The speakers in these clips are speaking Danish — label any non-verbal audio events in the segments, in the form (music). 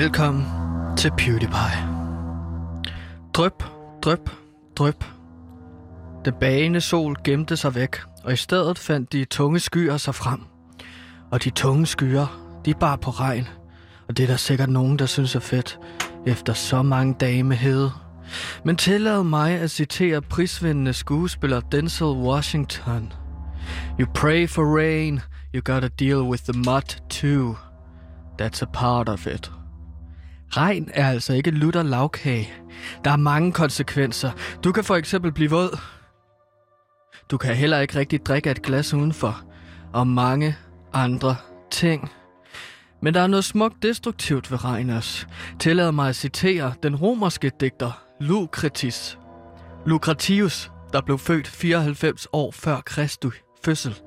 Velkommen til PewDiePie. Drøb, drøb, drøb. Den bagende sol gemte sig væk, og i stedet fandt de tunge skyer sig frem. Og de tunge skyer, de bar på regn. Og det er der sikkert nogen, der synes er fedt, efter så mange dage med hede. Men tillad mig at citere prisvindende skuespiller Denzel Washington. You pray for rain, you gotta deal with the mud too. That's a part of it. Regn er altså ikke lutter lavkage. Der er mange konsekvenser. Du kan for eksempel blive våd. Du kan heller ikke rigtig drikke et glas udenfor. Og mange andre ting. Men der er noget smukt destruktivt ved regn også. Tillad mig at citere den romerske digter Lucretius. Lucretius, der blev født 94 år før Kristi fødsel.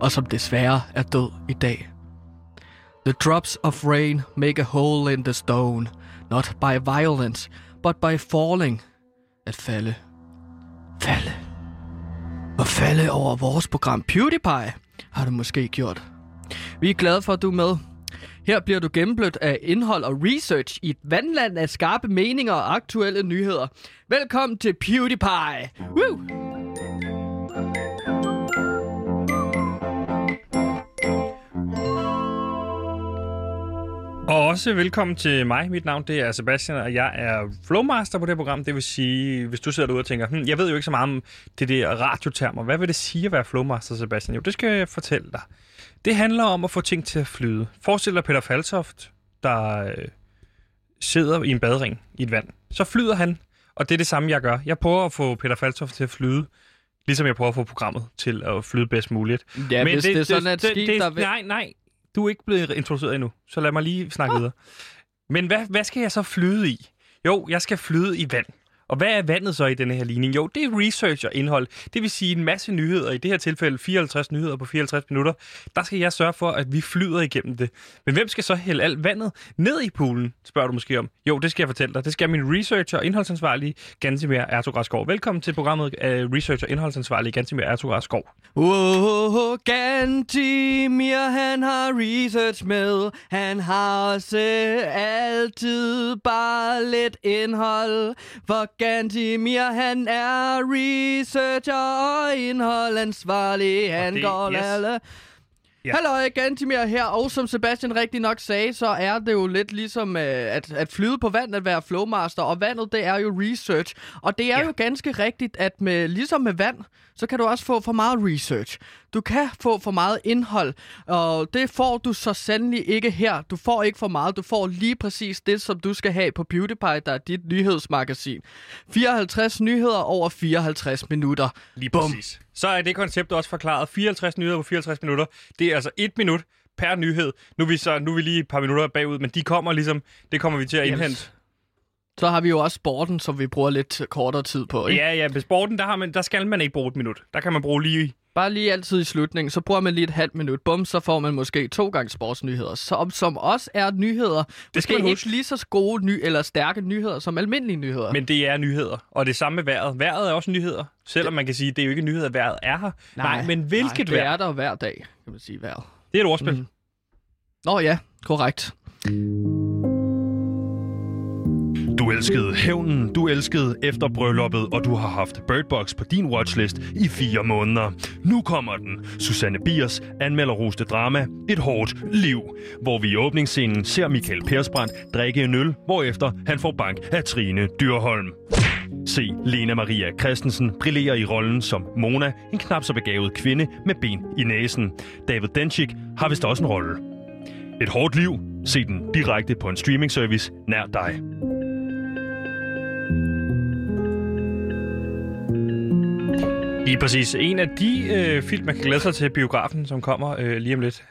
Og som desværre er død i dag. The drops of rain make a hole in the stone, not by violence, but by falling. At falde. Falde. Og falde over vores program PewDiePie har du måske gjort. Vi er glade for, at du er med. Her bliver du gennemblødt af indhold og research i et vandland af skarpe meninger og aktuelle nyheder. Velkommen til PewDiePie. Woo! Og også velkommen til mig. Mit navn det er Sebastian, og jeg er flowmaster på det her program. Det vil sige, hvis du sidder derude og tænker, hm, jeg ved jo ikke så meget om det der radiotermer. Hvad vil det sige at være flowmaster, Sebastian? Jo, det skal jeg fortælle dig. Det handler om at få ting til at flyde. Forestil dig Peter Faltoft, der øh, sidder i en badring i et vand. Så flyder han, og det er det samme, jeg gør. Jeg prøver at få Peter Faltoft til at flyde, ligesom jeg prøver at få programmet til at flyde bedst muligt. Ja, hvis det er sådan, at det, skib, det, der... Nej, nej. Du er ikke blevet introduceret endnu, så lad mig lige snakke videre. Men hvad, hvad skal jeg så flyde i? Jo, jeg skal flyde i vand. Og hvad er vandet så i denne her ligning? Jo, det er research og indhold. Det vil sige en masse nyheder. I det her tilfælde 54 nyheder på 54 minutter. Der skal jeg sørge for, at vi flyder igennem det. Men hvem skal så hælde alt vandet ned i poolen, spørger du måske om. Jo, det skal jeg fortælle dig. Det skal min researcher og indholdsansvarlige Gansimir Ertugras Velkommen til programmet uh, Researcher og indholdsansvarlige Gansimir Ertogradskov. Oh, oh, oh, Gantimir, han har research med. Han har også altid bare lidt indhold. For Gantimir, han er researcher og indholdansvarlig. Han det- går yes. alle... Ja. Hallo, Gantimir her, og som Sebastian rigtig nok sagde, så er det jo lidt ligesom øh, at, at flyde på vand, at være flowmaster, og vandet, det er jo research. Og det er ja. jo ganske rigtigt, at med, ligesom med vand, så kan du også få for meget research. Du kan få for meget indhold, og det får du så sandelig ikke her. Du får ikke for meget, du får lige præcis det, som du skal have på PewDiePie, der er dit nyhedsmagasin. 54 nyheder over 54 minutter. Lige Bum. præcis. Så er det koncept også forklaret. 54 nyheder på 54 minutter. Det er altså et minut per nyhed. Nu er vi, så, nu er vi lige et par minutter bagud, men de kommer ligesom, det kommer vi til at Yes. Så har vi jo også sporten, som vi bruger lidt kortere tid på. Ikke? Ja, ja, med sporten, der, har man, der skal man ikke bruge et minut. Der kan man bruge lige... Bare lige altid i slutningen, så bruger man lige et halvt minut. Bum, så får man måske to gange sportsnyheder, som, som også er nyheder. Det skal måske man ikke lige så gode ny eller stærke nyheder som almindelige nyheder. Men det er nyheder. Og det samme med vejret. Vejret er også nyheder. Selvom man kan sige, at det er jo ikke nyheder, at vejret er her. Nej, men hvilket nej, det vejr? er der hver dag, kan man sige, vejret. Det er et ordspil. Mm. Nå ja, korrekt. Du elskede hævnen, du elskede efter brylluppet, og du har haft Birdbox på din watchlist i fire måneder. Nu kommer den. Susanne Biers anmelder roste drama Et hårdt liv, hvor vi i åbningsscenen ser Michael Persbrandt drikke en øl, hvorefter han får bank af Trine Dyrholm. Se Lena Maria Christensen brillerer i rollen som Mona, en knap så begavet kvinde med ben i næsen. David Denchik har vist også en rolle. Et hårdt liv. Se den direkte på en streaming service nær dig. Lige præcis. En af de øh, film, man kan glæde sig til biografen, som kommer øh, lige om lidt.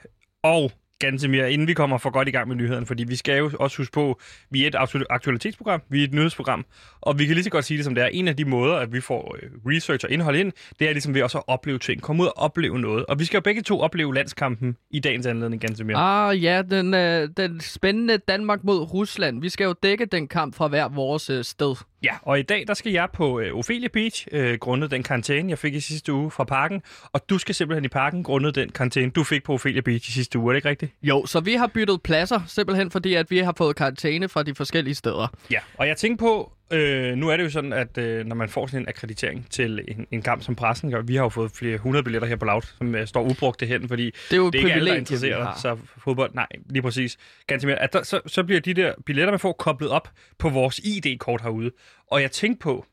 Og ganske mere, inden vi kommer for godt i gang med nyhederne, fordi vi skal jo også huske på, vi er et absolut aktualitetsprogram, vi er et nyhedsprogram, og vi kan lige så godt sige det som det er. En af de måder, at vi får øh, research og indhold ind, det er ligesom ved også at opleve ting. Komme ud og opleve noget. Og vi skal jo begge to opleve landskampen i dagens anledning, ganske mere. Ah ja, den, øh, den spændende Danmark mod Rusland. Vi skal jo dække den kamp fra hver vores øh, sted. Ja, og i dag der skal jeg på øh, Ophelia Beach, øh, grundet den karantæne, jeg fik i sidste uge fra parken. Og du skal simpelthen i parken, grundet den karantæne, du fik på Ophelia Beach i sidste uge. Er det ikke rigtigt? Jo, så vi har byttet pladser, simpelthen fordi, at vi har fået karantæne fra de forskellige steder. Ja, og jeg tænker på, øh, nu er det jo sådan, at øh, når man får sådan en akkreditering til en, en kamp som pressen, og vi har jo fået flere hundrede billetter her på Loud, som øh, står ubrugte hen, fordi Det er jo et det er ikke alle, der har. sig for fodbold. Nej, lige præcis. Ganske mere. At der, så, så bliver de der billetter, man får, koblet op på vores ID-kort herude. Og jeg tænkte på,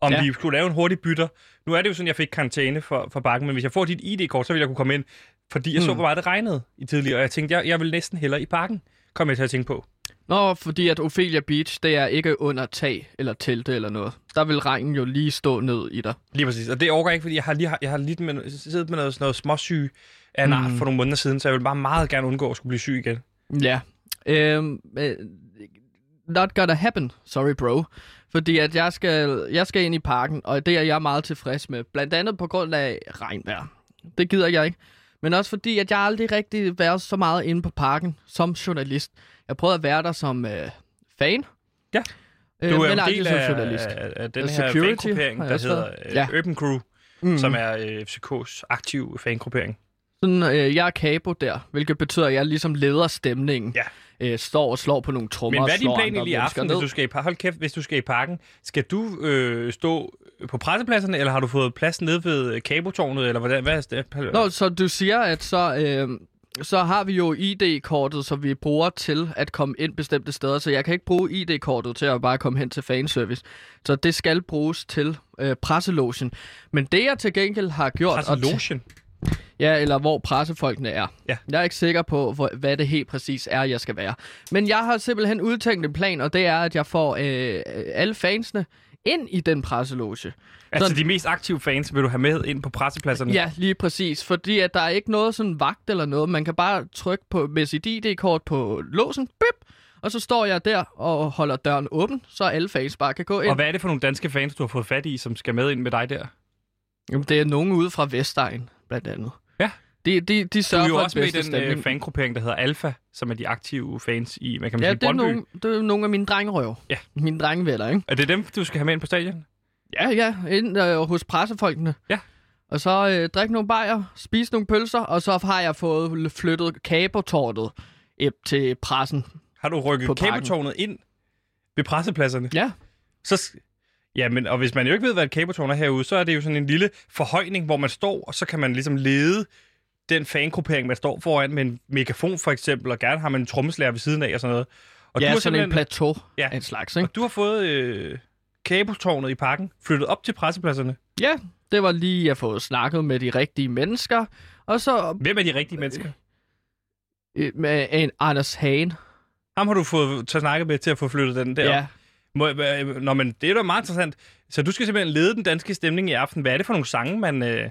om Ja. vi skulle lave en hurtig bytter. Nu er det jo sådan, jeg fik karantæne for, for bakken, men hvis jeg får dit ID-kort, så vil jeg kunne komme ind. Fordi jeg så, Hmm. hvor meget det regnede i tidligere, og jeg tænkte, jeg, jeg vil næsten hellere i parken, kom jeg til at tænke på. Nå, fordi at Ophelia Beach, det er ikke under tag eller telte eller noget. Der vil regnen jo lige stå ned i dig. Lige præcis. Og det overgår jeg ikke, fordi jeg har lige jeg har lidt med, siddet med noget, sådan noget småsyge af en Mm. for nogle måneder siden, så jeg vil bare meget gerne undgå at skulle blive syg igen. Ja. Øhm, øh, not gonna happen. Sorry, bro. Fordi at jeg skal, jeg skal ind i parken, og det er jeg meget tilfreds med. Blandt andet på grund af regnvejr. Det gider jeg ikke. Men også fordi, at jeg aldrig rigtig været så meget inde på parken som journalist. Jeg prøvede at være der som øh, fan. Ja. Øh, Du er men jo en del af, journalist. af, af den her fangruppering, der hedder øh, Ja. Urban Crew, Mm. som er øh, FCK's aktive fangruppering. Sådan, øh, jeg er kabo der, hvilket betyder, at jeg ligesom leder stemningen. Ja. Øh, står og slår på nogle trommer Men hvad er din plan i aften, ned. hvis du skal i, hold kæft, hvis du skal i parken? Skal du øh, stå på pressepladserne, eller har du fået plads nede ved øh, kabotårnet, eller hvordan? Hvad er det? Nå, så du siger, at så, øh, så har vi jo ID-kortet, som vi bruger til at komme ind bestemte steder, så jeg kan ikke bruge ID-kortet til at bare komme hen til fanservice. Så det skal bruges til øh, presselogen. Men det jeg til gengæld har gjort... Presselogen. Ja, eller hvor pressefolkene er. Ja. Jeg er ikke sikker på, hvor, hvad det helt præcis er, jeg skal være. Men jeg har simpelthen udtænkt en plan, og det er, at jeg får øh, alle fansene ind i den presseloge. Altså Så- de mest aktive fans vil du have med ind på pressepladserne? Ja, lige præcis. Fordi at der er ikke noget sådan vagt eller noget. Man kan bare trykke på med sit ID-kort på låsen, bip, og så står jeg der og holder døren åben, så alle fans bare kan gå ind. Og hvad er det for nogle danske fans, du har fået fat i, som skal med ind med dig der? Jamen, det er nogen ude fra Vestegn, blandt andet. De, de, de Du sørger er jo for også med den øh, stemning. fangruppering, der hedder Alfa, som er de aktive fans i, hvad kan man ja, sige, det er, Brøndby. nogle, det er nogle af mine drengerøv. Ja. Mine drengevenner, ikke? Er det dem, du skal have med ind på stadion? Ja, ja, ind øh, hos pressefolkene. Ja. Og så øh, drikke nogle bajer, spise nogle pølser, og så har jeg fået flyttet kabotårtet op til pressen. Har du rykket kabeltårnet ind ved pressepladserne? Ja, Så, ja, men, og hvis man jo ikke ved, hvad et kabeltårn er herude, så er det jo sådan en lille forhøjning, hvor man står, og så kan man ligesom lede den fangruppering, man står foran med en megafon for eksempel, og gerne har man en trommeslager ved siden af og sådan noget. Og ja du har sådan en plateau Ja. af en slags, ikke? Og du har fået øh, kabeltårnet i parken flyttet op til pressepladserne. Ja, det var lige at få snakket med de rigtige mennesker. Og så Hvem er de rigtige mennesker? øh, med en Anders Hagen. Ham har du fået til at snakke med til at få flyttet den der. Ja. Må, øh, nå, men det er da meget interessant. Så du skal simpelthen lede den danske stemning i aften. Hvad er det for nogle sange, man, øh,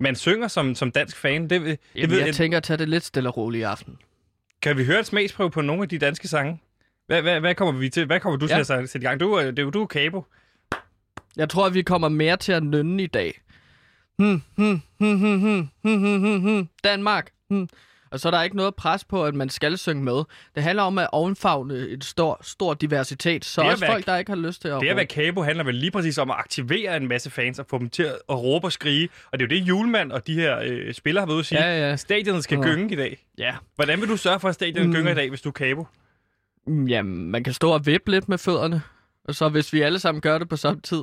man synger som, som dansk fan. Det, det Jamen, ved, jeg et... tænker at tage det lidt stille og roligt i aften. Kan vi høre et smagsprøve på nogle af de danske sange? Hvad, hvad, hvad kommer vi til? Hvad kommer du ja. til at sætte i gang? Du, det, du, du er kabo. Jeg tror, at vi kommer mere til at nynne i dag. Hmm, hmm, hmm, hmm, hmm, hmm, hmm, hmm. hmm. Danmark. Hmm. Og så er der ikke noget pres på, at man skal synge med. Det handler om at omfavne en stor, stor diversitet. Så også folk, der ikke har lyst til at Det at være kabo handler vel lige præcis om at aktivere en masse fans og få dem til at råbe og skrige. Og det er jo det, julemand og de her øh, spillere har været ude at sige. Ja, ja. Stadionet skal Ja. gynge i dag. Ja. Hvordan vil du sørge for, at stadionet Mm. gynger i dag, hvis du er kabo? Mm, Jamen, man kan stå og vippe lidt med fødderne. Og så hvis vi alle sammen gør det på samme tid,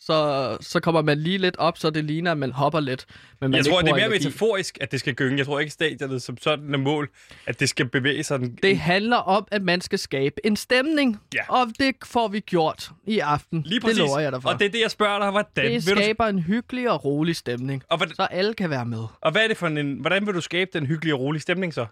så, så kommer man lige lidt op, så det ligner, at man hopper lidt. Men man Jeg tror, det er mere energi. metaforisk, at det skal gynge. Jeg tror ikke, stadionet som sådan er mål, at det skal bevæge sig. Den... Det handler om, at man skal skabe en stemning. Ja. Og det får vi gjort i aften. Lige præcis. Det lover jeg dig for. Og det er det, jeg spørger dig. Hvordan det vil du... skaber en hyggelig og rolig stemning, Og, hvordan... så alle kan være med. og hvad er det for en... hvordan vil du skabe den hyggelige og rolige stemning så?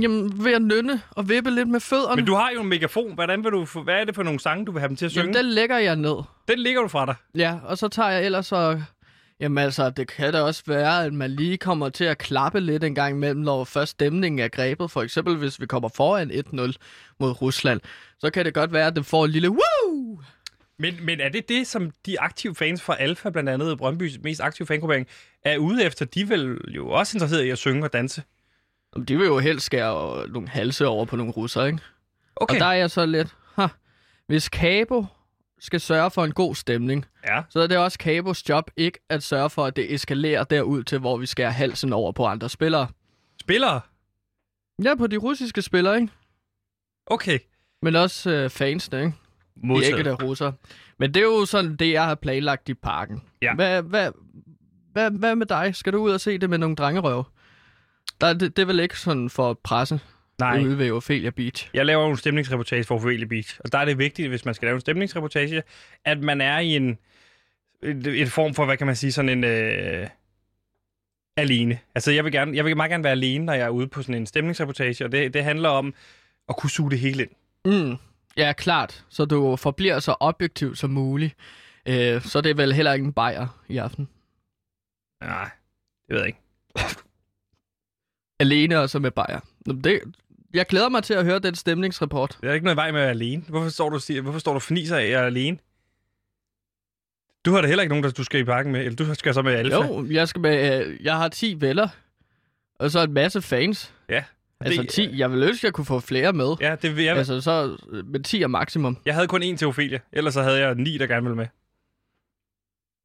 Jamen, ved at nynne og vippe lidt med fødderne. Men du har jo en megafon. Hvordan vil du... Hvad er det for nogle sange, du vil have dem til at synge? Jamen, den lægger jeg ned. Den ligger du fra dig. Ja, og så tager jeg ellers og... Jamen altså, det kan da også være, at man lige kommer til at klappe lidt en gang imellem, når først stemningen er grebet. For eksempel, hvis vi kommer foran 1-0 mod Rusland, så kan det godt være, at det får en lille woo! Men, men er det det, som de aktive fans fra Alfa, blandt andet Brøndbys mest aktive fangruppering, er ude efter? De er vel jo også interesseret i at synge og danse. Jamen, De vil jo helst skære nogle halse over på nogle russer, ikke? Okay. Og der er jeg så lidt, ha, hvis Cabo skal sørge for en god stemning, Ja. så er det også Cabos job ikke at sørge for, at det eskalerer derud til, hvor vi skærer halsen over på andre spillere. Spillere? Ja, på de russiske spillere, ikke? Okay. Men også øh, fansene, ikke? De Modtaget. enkelte russer. Men det er jo sådan det, jeg har planlagt i parken. Ja. Hvad, hvad, hvad, hvad med dig? Skal du ud og se det med nogle drengerøv? Der, er det, det er vel ikke sådan for presse Nej. ude ved Ophelia Beach? Jeg laver en stemningsreportage for Ophelia Beach, og der er det vigtigt, hvis man skal lave en stemningsreportage, at man er i en et, et form for, hvad kan man sige, sådan en øh, alene. Altså, jeg vil, gerne, jeg vil meget gerne være alene, når jeg er ude på sådan en stemningsreportage, og det, det handler om at kunne suge det hele ind. Mm. Ja, klart. Så du forbliver så objektiv som muligt. Øh, så det er vel heller ikke en bajer i aften. Nej, det ved jeg ikke. (laughs) Alene og så med men Det, jeg glæder mig til at høre den stemningsrapport. Der er ikke noget vej med at være alene. Hvorfor står du, hvorfor står du fniser af, at jeg er alene? Du har da heller ikke nogen, der du skal i parken med, eller du skal så med Alfa. Jo, jeg, skal med, øh, jeg har 10 venner, og så en masse fans. Ja. Altså Det- 10. Jeg vil ønske, at jeg kunne få flere med. Ja, det vil jeg. Altså så, men 10 er maksimum. Jeg havde kun én til Ophelia, ellers så havde jeg ni, der gerne ville med.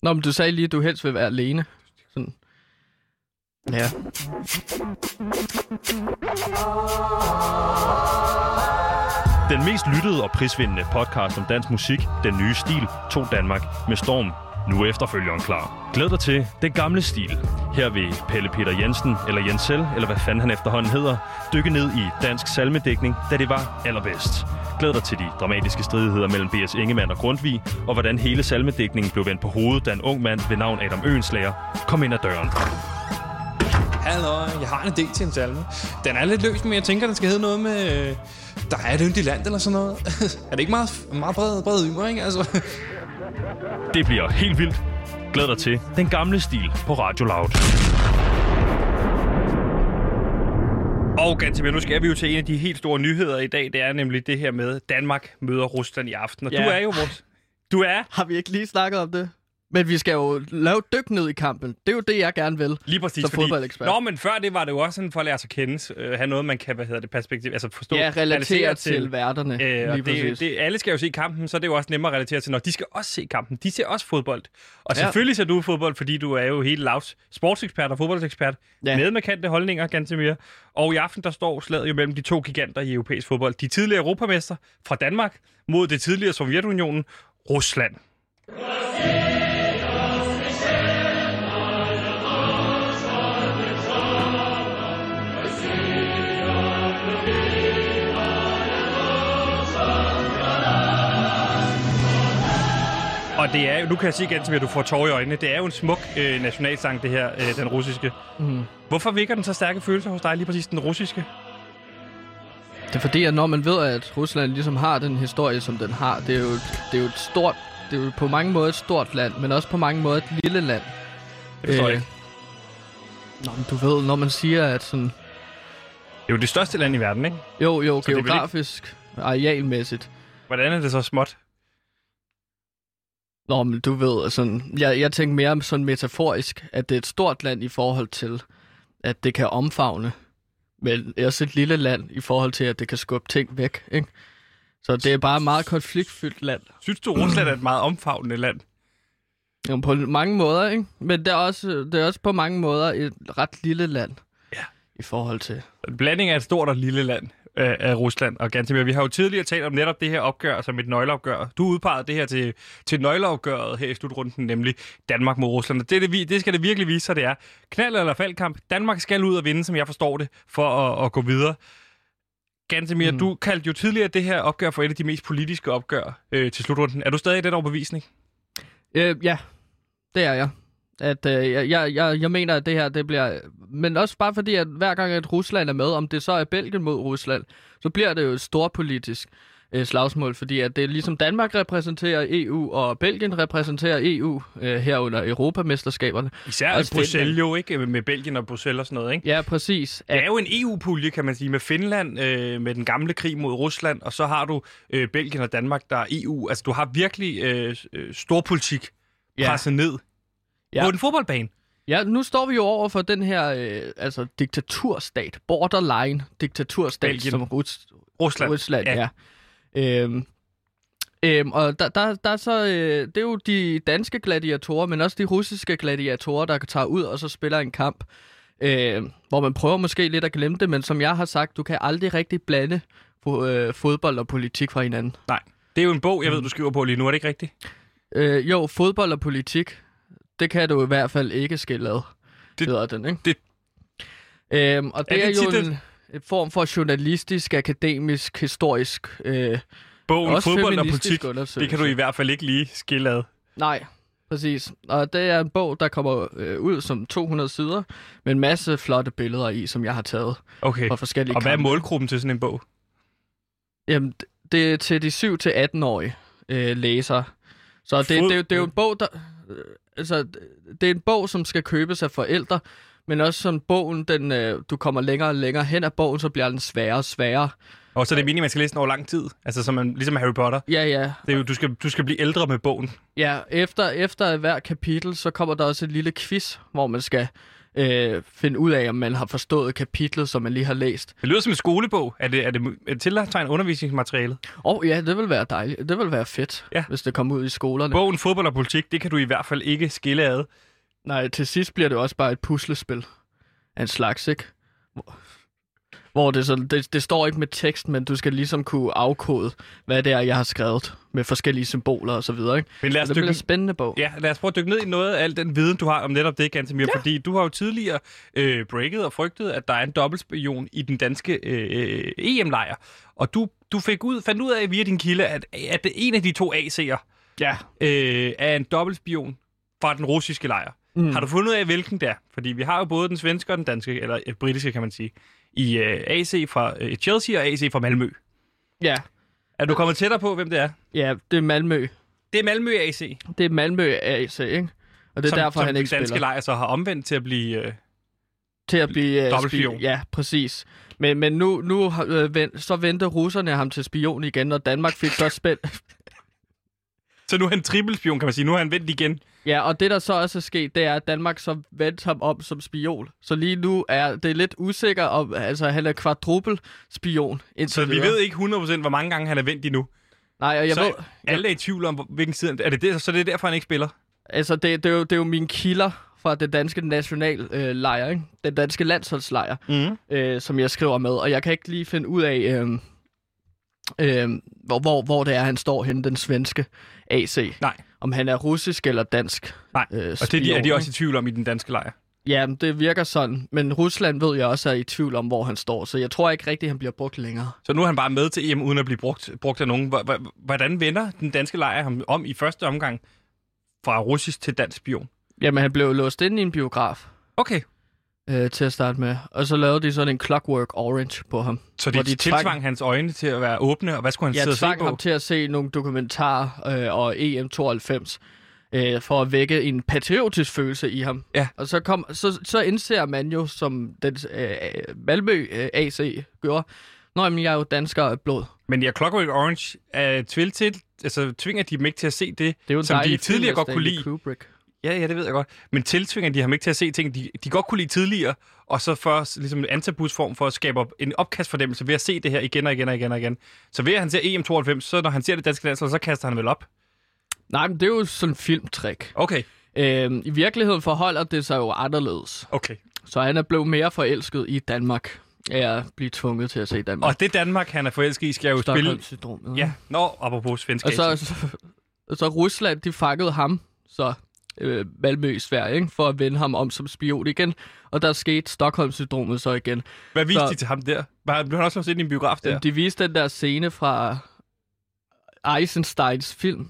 Nå, men du sagde lige, at du helst vil være alene. Sådan. Ja. Den mest lyttede og prisvindende podcast om dansk musik, Den Nye Stil, tog Danmark med storm. Nu er efterfølgeren klar. Glæd dig til Den Gamle Stil. Her vil Pelle Peter Jensen, eller Jensel, eller hvad fanden han efterhånden hedder, dykke ned i dansk salmedækning, da det var allerbedst. Glæd dig til de dramatiske stridigheder mellem B.S. Ingemann og Grundtvig, og hvordan hele salmedækningen blev vendt på hovedet, da en ung mand ved navn Adam Øenslager kom ind ad døren. Hallo, jeg har en idé til en salme. Den er lidt løs, men jeg tænker, den skal hedde noget med... øh, Der er et yndigt land eller sådan noget. (laughs) er det ikke meget, meget bred, bred ymer, ikke? Altså, Det bliver helt vildt. Glæd dig til Den Gamle Stil på Radio Loud. Og Gantemir, nu skal vi jo til en af de helt store nyheder i dag. Det er nemlig det her med, Danmark møder Rusland i aften. Og Ja. du er jo vores... Du er Har vi ikke lige snakket om det? Men vi skal jo lave dyk ned i kampen. Det er jo det, jeg gerne vil. lige præcis, Som fodboldekspert. Nå, men før det var det jo også sådan for at lære sig at kende, øh, have noget, man kan, hvad hedder det, perspektiv, altså forstå. Ja, relatere til, til værterne. Øh, lige og det, det, alle skal jo se kampen, så er det jo også nemmere at relatere til, når de skal også se kampen. De ser også fodbold. Og Ja. selvfølgelig ser du fodbold, fordi du er jo hele lavs sportsekspert og fodboldekspert. Ja. Med markante holdninger, Gantemir. Og i aften, der står slaget jo mellem de to giganter i europæisk fodbold. De tidligere europamester fra Danmark mod det tidligere Sovjetunionen, Rusland. Og det er nu kan jeg sige igen, at du får tårer i øjnene. Det er jo en smuk øh, nationalsang, det her, øh, den russiske. Mm. Hvorfor vækker den så stærke følelser hos dig, lige præcis den russiske? Det er fordi, at når man ved, at Rusland ligesom har den historie, som den har, det er jo, det er jo et stort, det er jo på mange måder et stort land, men også på mange måder et lille land. Det forstår jeg ikke. Nå, men du ved, når man siger, at sådan, Det er jo det største land i verden, ikke? jo, jo, Så vel ikke- geografisk, arealmæssigt, Hvordan er det så småt? Nå, men du ved, sådan, jeg, jeg tænker mere sådan metaforisk, at det er et stort land i forhold til, at det kan omfavne, men også et lille land i forhold til, at det kan skubbe ting væk, ikke? Så det er bare et meget konfliktfyldt land. Synes du, Rusland er et meget omfavnende land? Jo, på mange måder, ikke? Men det er, også, det er også på mange måder et ret lille land. Ja. I forhold til... En blanding af et stort og et lille land af Rusland og Gantemir. Vi har jo tidligere talt om netop det her opgør som et nøgleopgør. Du udpegede det her til, til nøgleopgøret her i slutrunden, nemlig Danmark mod Rusland. Og det, det, det skal det virkelig vise sig, det er. Knald eller faldkamp. Danmark skal ud og vinde, som jeg forstår det, for at, at gå videre. Gantemir. Mm. du kaldte jo tidligere det her opgør for et af de mest politiske opgør øh, til slutrunden. Er du stadig i den overbevisning? Øh, ja, det er jeg. At, øh, jeg, jeg, jeg, mener, at det her, det bliver... Men også bare fordi, at hver gang, at Rusland er med, om det så er Belgien mod Rusland, så bliver det jo et storpolitisk øh, slagsmål, fordi at det er ligesom Danmark repræsenterer EU, og Belgien repræsenterer EU øh, herunder Europamesterskaberne. Især Også Bruxelles jo, ikke? Med Belgien og Bruxelles og sådan noget, ikke? Ja, præcis. Det er jo en EU-pulje, kan man sige, med Finland, øh, med den gamle krig mod Rusland, og så har du øh, Belgien og Danmark, der er EU. Altså, du har virkelig øh, øh, storpolitik Ja. presset ned Ja. på en fodboldbane. Ja, nu står vi jo over for den her øh, altså diktaturstat, borderline diktaturstat, Belgien. som Rus- Rusland. Rusland, Ja. ja. Øhm, Øhm, og der, der, der er så, øh, det er jo de danske gladiatorer, men også de russiske gladiatorer, der tager ud og så spiller en kamp. Øh, hvor man prøver måske lidt at glemme det, men som jeg har sagt, du kan aldrig rigtig blande fo- øh, fodbold og politik fra hinanden. Nej. Det er jo en bog, jeg ved, du skriver på lige nu. Er det ikke rigtigt? Øh, jo, fodbold og politik, det kan du i hvert fald ikke skille ad, Det- hedder den, ikke? det- Øhm, og det Er det er jo en, en form for journalistisk, akademisk, historisk, øh, Bogen også Fodbold og politik, det kan du i hvert fald ikke lige skille ad. Nej, præcis. Og det er en bog, der kommer øh, ud som 200 sider, med en masse flotte billeder i, som jeg har taget Okay. fra forskellige Og hvad er målgruppen til sådan en bog? Jamen, det er til de 7-18-årige øh, læsere. Så det, Fod- det, det, det er jo en bog, der... Altså, det er en bog, som skal købes af forældre, men også sådan bogen, den, øh, du kommer længere og længere hen ad bogen, så bliver den sværere og sværere. Og så er det meningen, man skal læse den over lang tid. Altså som man, ligesom Harry Potter. Ja, ja. Det er jo, du, skal, du skal blive ældre med bogen. Ja, efter, efter hver kapitel, så kommer der også et lille quiz, hvor man skal øh, finde ud af, om man har forstået kapitlet, som man lige har læst. Det lyder som en skolebog. Er det, er det, er det tiltegnet undervisningsmateriale? Og ja, det vil være dejligt. Det vil være fedt, Ja. hvis det kommer ud i skolerne. Bogen Fodbold og politik, det kan du i hvert fald ikke skille ad. Nej, til sidst bliver det også bare et puslespil af en slags, ikke? Hvor, det, sådan, det, det står ikke med tekst, men du skal ligesom kunne afkode, hvad det er, jeg har skrevet med forskellige symboler og så videre, ikke? Men lad os Så det bliver dykke, en spændende bog. ja, lad os prøve at dykke ned i noget af al den viden, du har om netop det, Gantemir. Ja. Fordi du har jo tidligere øh, breaket og frygtet, at der er en dobbeltspion i den danske øh, EM-lejr. Og du, du fik ud, fandt ud af via din kilde, at, at en af de to AC'er Ja. øh, er en dobbeltspion fra den russiske lejr. Mm. Har du fundet ud af, hvilken det er? Fordi vi har jo både den svenske og den danske, eller øh, britiske, kan man sige, i øh, AC fra øh, Chelsea og AC fra Malmø. Ja. Er du kommet tættere på, hvem det er? Ja, det er Malmø. Det er Malmø AC, Det er Malmø AC, ikke? Og det er som, derfor, som han den ikke danske spiller. lejr så har omvendt til at blive... Øh, Til at blive... Uh, Dobbeltspion. Ja, præcis. Men, men nu, nu øh, vent, så venter russerne ham til spion igen, og Danmark fik så spændt... så nu er han trippelspion, kan man sige. Nu har han vendt igen. Ja, og det der så også er sket, det er, at Danmark så vendte ham om som spion. Så lige nu er det lidt usikker om, altså han er kvadrupel spion. Så vi ved ikke 100% hvor mange gange han er vendt endnu. Nej, og jeg så ved, alle er i tvivl om, hvilken side... Er det det, så det er derfor, han ikke spiller? altså det, det, er jo, det er jo mine kilder fra den danske nationallejr, øh, lejr, ikke? Den danske landsholdslejr, Mm. øh, som jeg skriver med. Og jeg kan ikke lige finde ud af, øh, øh, hvor, hvor, hvor det er, han står henne, den svenske AC. Nej. Om han er russisk eller dansk. Nej, øh, og det er de, er de også i tvivl om i den danske lejr. Ja, det virker sådan. Men Rusland ved jeg også er i tvivl om, hvor han står. Så jeg tror ikke rigtigt, han bliver brugt længere. Så nu er han bare med til EM, uden at blive brugt, brugt af nogen. Hvor- hvor- Hvordan vender den danske lejr ham om i første omgang fra russisk til dansk spion? Jamen, han blev låst ind i en biograf Okay, øh, til at starte med. Og så lavede de sådan en Clockwork Orange på ham. så de, de tiltvang hans øjne til at være åbne, og hvad skulle han Jeg sidde og se tvang på? ham til at se nogle dokumentarer øh, og EM92 øh, for at vække en patriotisk følelse i ham. Ja. Og så, kom, så, så indser man jo, som den øh, Malmø øh, AC gjorde, Nå, men jeg er jo dansker af blod. Men ja, Clockwork Orange er tvil til, altså tvinger de dem ikke til at se det, Det er jo som de tidligere godt kunne lide. Kubrick. Ja, ja, det ved jeg godt. Men tiltvinger de ham ikke til at se ting, de, de godt kunne lide tidligere, og så først ligesom en antabusform for at skabe op- en opkastfornemmelse ved at se det her igen og igen og igen og igen. Så ved at han ser EM92, så når han ser det danske landshold, så kaster han vel op. Nej, men det er jo sådan en filmtrick. Okay, Øhm, I virkeligheden forholder det sig jo anderledes. okay. Så han er blevet mere forelsket i Danmark, af at blive tvunget til at se Danmark. Og det Danmark, han er forelsket i, skal jo spille... Stockholm-syndromet. Ja, nå, apropos svensk Og så, så, så Rusland, de fangede ham, så øh, Malmø i Sverige, ikke? for at vende ham om som spion igen. Og der skete Stockholm-syndromet så igen. Hvad viste så- de til ham der? Var, blev han også låst ind i en biograf der? De viste den der scene fra Eisensteins film.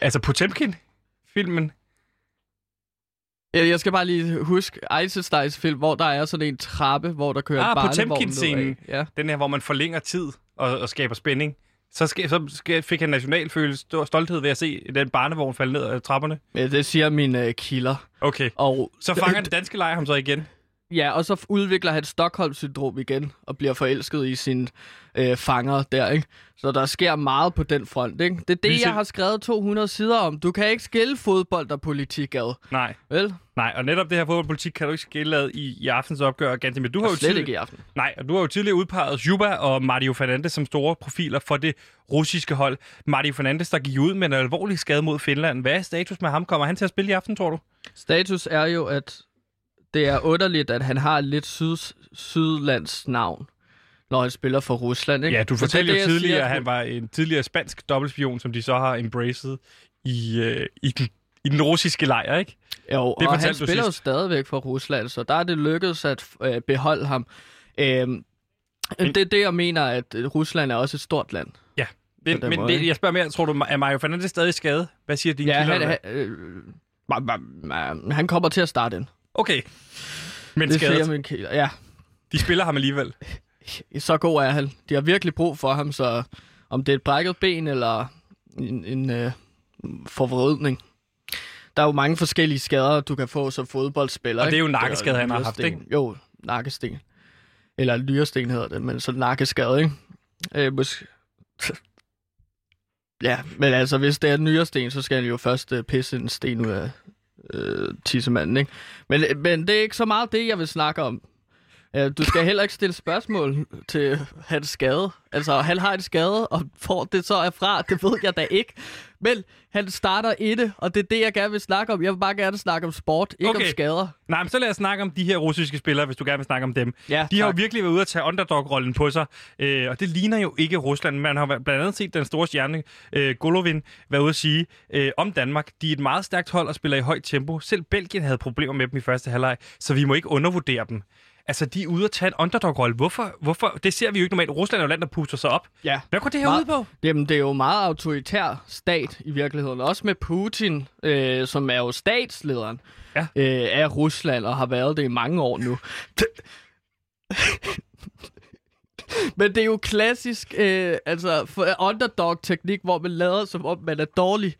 Altså Potemkin-filmen? Jeg jeg skal bare lige huske Eisensteins film, hvor der er sådan en trappe, hvor der kører Ah, en barnevogn Potemkin-scenen. nedad. Ja. Den her, hvor man forlænger tid og, og skaber spænding. Så, skal, så skal, fik han nationalfølelse stor stolthed ved at se den barnevogn falde ned ad trapperne. Men det siger mine øh, kilder. Okay. Og Så fanger (laughs) den danske lejr ham så igen. Ja, og så udvikler han Stockholm-syndrom igen, og bliver forelsket i sine øh, fanger der, ikke? Så der sker meget på den front, ikke? Det er det, Ligesom- jeg har skrevet 200 sider om. Du kan ikke skille fodbold og politik ad, Nej, vel? nej, og netop det her fodboldpolitik kan du ikke skille ad i, i aftens opgør, Ganti, men du har jo slet tidligere- ikke i aften. Nej, og du har jo tidligere udpeget Juba og Mario Fernandes som store profiler for det russiske hold. Mario Fernandes, der gik ud med en alvorlig skade mod Finland. Hvad er status med ham? Kommer han til at spille i aften, tror du? Status er jo, at det er underligt, at han har lidt syd, sydlands navn, når han spiller for Rusland, ikke? Ja, du det fortalte det, jo tidligere, siger, at han var en tidligere spansk dobbeltspion, som de så har embraced i, øh, i, den, i den russiske lejr, ikke? Jo, og han spiller jo stadigvæk for Rusland, så der er det lykkedes at øh, beholde ham. Øhm, det er det, jeg mener, at øh, Rusland er også et stort land. Ja. Men, men måde, det, jeg spørger mere, tror du, er Mario Fernandes stadig skadet? Hvad siger dine Ja, kilder? han, han, øh, han kommer til at starte ind. Okay. Men Det siger skadet. min kilder. Ja, De spiller ham alligevel. så god er han. De har virkelig brug for ham, så om det er et brækket ben eller en, en øh, forvridning. Der er jo mange forskellige skader, du kan få som fodboldspiller. Og det er jo nakkeskade, han har haft, ikke? Jo, nakkesten. Eller lyresten hedder det, men så nakkeskade, ikke? Øh, måske... ja, men altså, hvis det er en nyresten, så skal han jo først øh, pisse en sten ud af øh, tissemanden, ikke? Men, men det er ikke så meget det, jeg vil snakke om. Øh, du skal heller ikke stille spørgsmål til hans skade. Altså, han har en skade, og får det så er fra, det ved jeg da ikke. Men han starter i det, og det er det, jeg gerne vil snakke om. Jeg vil bare gerne snakke om sport, ikke Okay. om skader. Nej, men så lad os snakke om de her russiske spillere, hvis du gerne vil snakke om dem. Ja, De har jo tak. virkelig været ude at tage underdog-rollen på sig, øh, og det ligner jo ikke Rusland. Man har blandt andet set den store stjerne, øh, Golovin, være ude at sige øh, om Danmark. De er et meget stærkt hold og spiller i højt tempo. Selv Belgien havde problemer med dem i første halvleg, så vi må ikke undervurdere dem. Altså, de er ude at tage en underdog-rolle. Hvorfor? Hvorfor? Det ser vi jo ikke normalt. Rusland er jo land, der puster sig op. Ja. Hvad går det her Meget- ud på? Jamen, det er jo meget autoritær stat i virkeligheden. Også med Putin, øh, som er jo statslederen Ja. øh, af Rusland, og har været det i mange år nu. (laughs) Men det er jo klassisk øh, altså, underdog-teknik, hvor man lader, som om man er dårlig.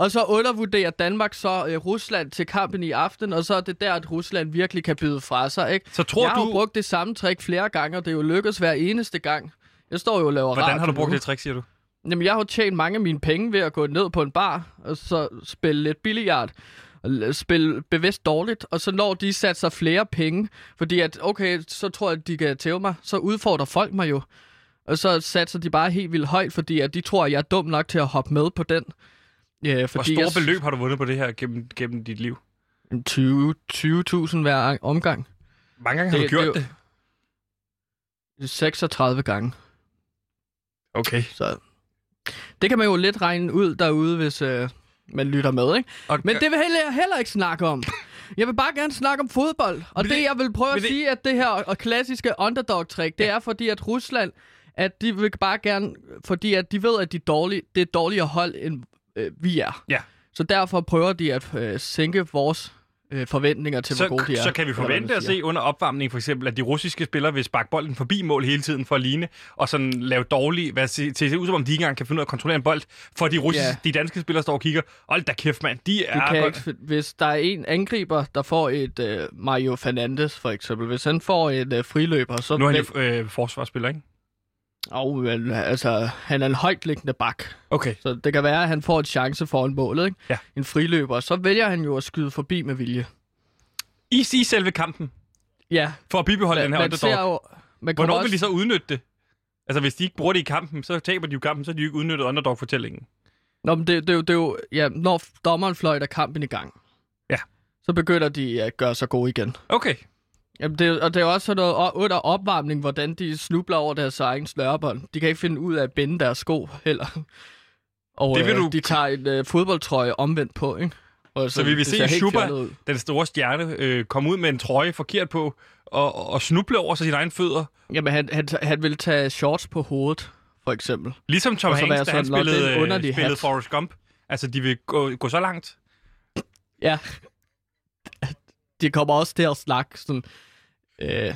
Og så undervurderer Danmark så øh, Rusland til kampen i aften, og så er det der, at Rusland virkelig kan byde fra sig. Ikke? Så tror jeg har du... jo brugt det samme trick flere gange, og det er jo lykkedes hver eneste gang. Jeg står jo og laver Hvordan har du brugt nu. det trick, siger du? Jamen, jeg har jo tjent mange af mine penge ved at gå ned på en bar, og så spille lidt billiard, spille bevidst dårligt, og så når de satser flere penge, fordi at, okay, så tror jeg, at de kan tæve mig, så udfordrer folk mig jo. Og så satser de bare helt vildt højt, fordi at de tror, at jeg er dum nok til at hoppe med på den. Ja, Hvor fordi store jeg, beløb har du vundet på det her gennem, gennem dit liv? 20 20.000 hver omgang. Mange gange har Det- du gjort det det. er jo- 36 gange. Okay. Så det kan man jo lidt regne ud derude, hvis øh, man lytter med, ikke? Og, Men det vil heller, heller ikke snakke om. Jeg vil bare gerne snakke om fodbold. Og det, det- jeg vil prøve at det- sige, at det her og klassiske underdog-trick, det er fordi, at Rusland, at de vil bare gerne, fordi at de ved, at de er dårlige, det er dårligere hold, end øh, vi er. Ja. Så derfor prøver de at øh, sænke vores øh, forventninger til, hvor gode de er. så, så kan vi forvente at se under opvarmning for eksempel, at de russiske spillere vil sparke bolden forbi mål hele tiden for at ligne, og sådan lave dårlige, hvad til se ud som om de ikke engang kan finde ud af at kontrollere en bold, for de, russiske, Ja. de danske spillere står og kigger, hold da kæft mand, de Du er kan godt. ikke, hvis der er en angriber, der får et øh, Mario Fernandes for eksempel, hvis han får et øh, friløber, så Nu er han jo øh, forsvarsspiller, ikke? Åh, men altså, han er en højtliggende bak. Okay. Så det kan være, at han får en chance foran målet, ikke? Ja. En friløber. Så vælger han jo at skyde forbi med vilje. I, I selve kampen, Ja, for at bibeholde den man, her man ser underdog. jo... Man Hvornår vil også, de så udnytte det? Altså, hvis de ikke bruger det i kampen, så taber de jo kampen, så har de jo ikke udnyttet underdog-fortællingen. Nå, men det, det, er jo- det er jo... Ja, når dommeren fløjter kampen i gang. Ja. Så begynder de at gøre sig gode igen. Okay. Jamen, det, og det er også sådan noget under opvarmning, hvordan de snubler over deres egen snørebånd. De kan ikke finde ud af at binde deres sko heller. Og Det vil øh, du- de tager en øh, fodboldtrøje omvendt på, ikke? Og Så vi vil se ud. den store stjerne, øh, komme ud med en trøje forkert på, og, og snuble over sig sine egne fødder. Jamen, han, han, han vil tage shorts på hovedet, for eksempel. Ligesom Tom så Hanks, da han sådan, "Nå, det er en spillede, øh, spillede hat." Forrest Gump. Altså, de vil gå, gå så langt. Ja. De kommer også til at snakke sådan... Øh,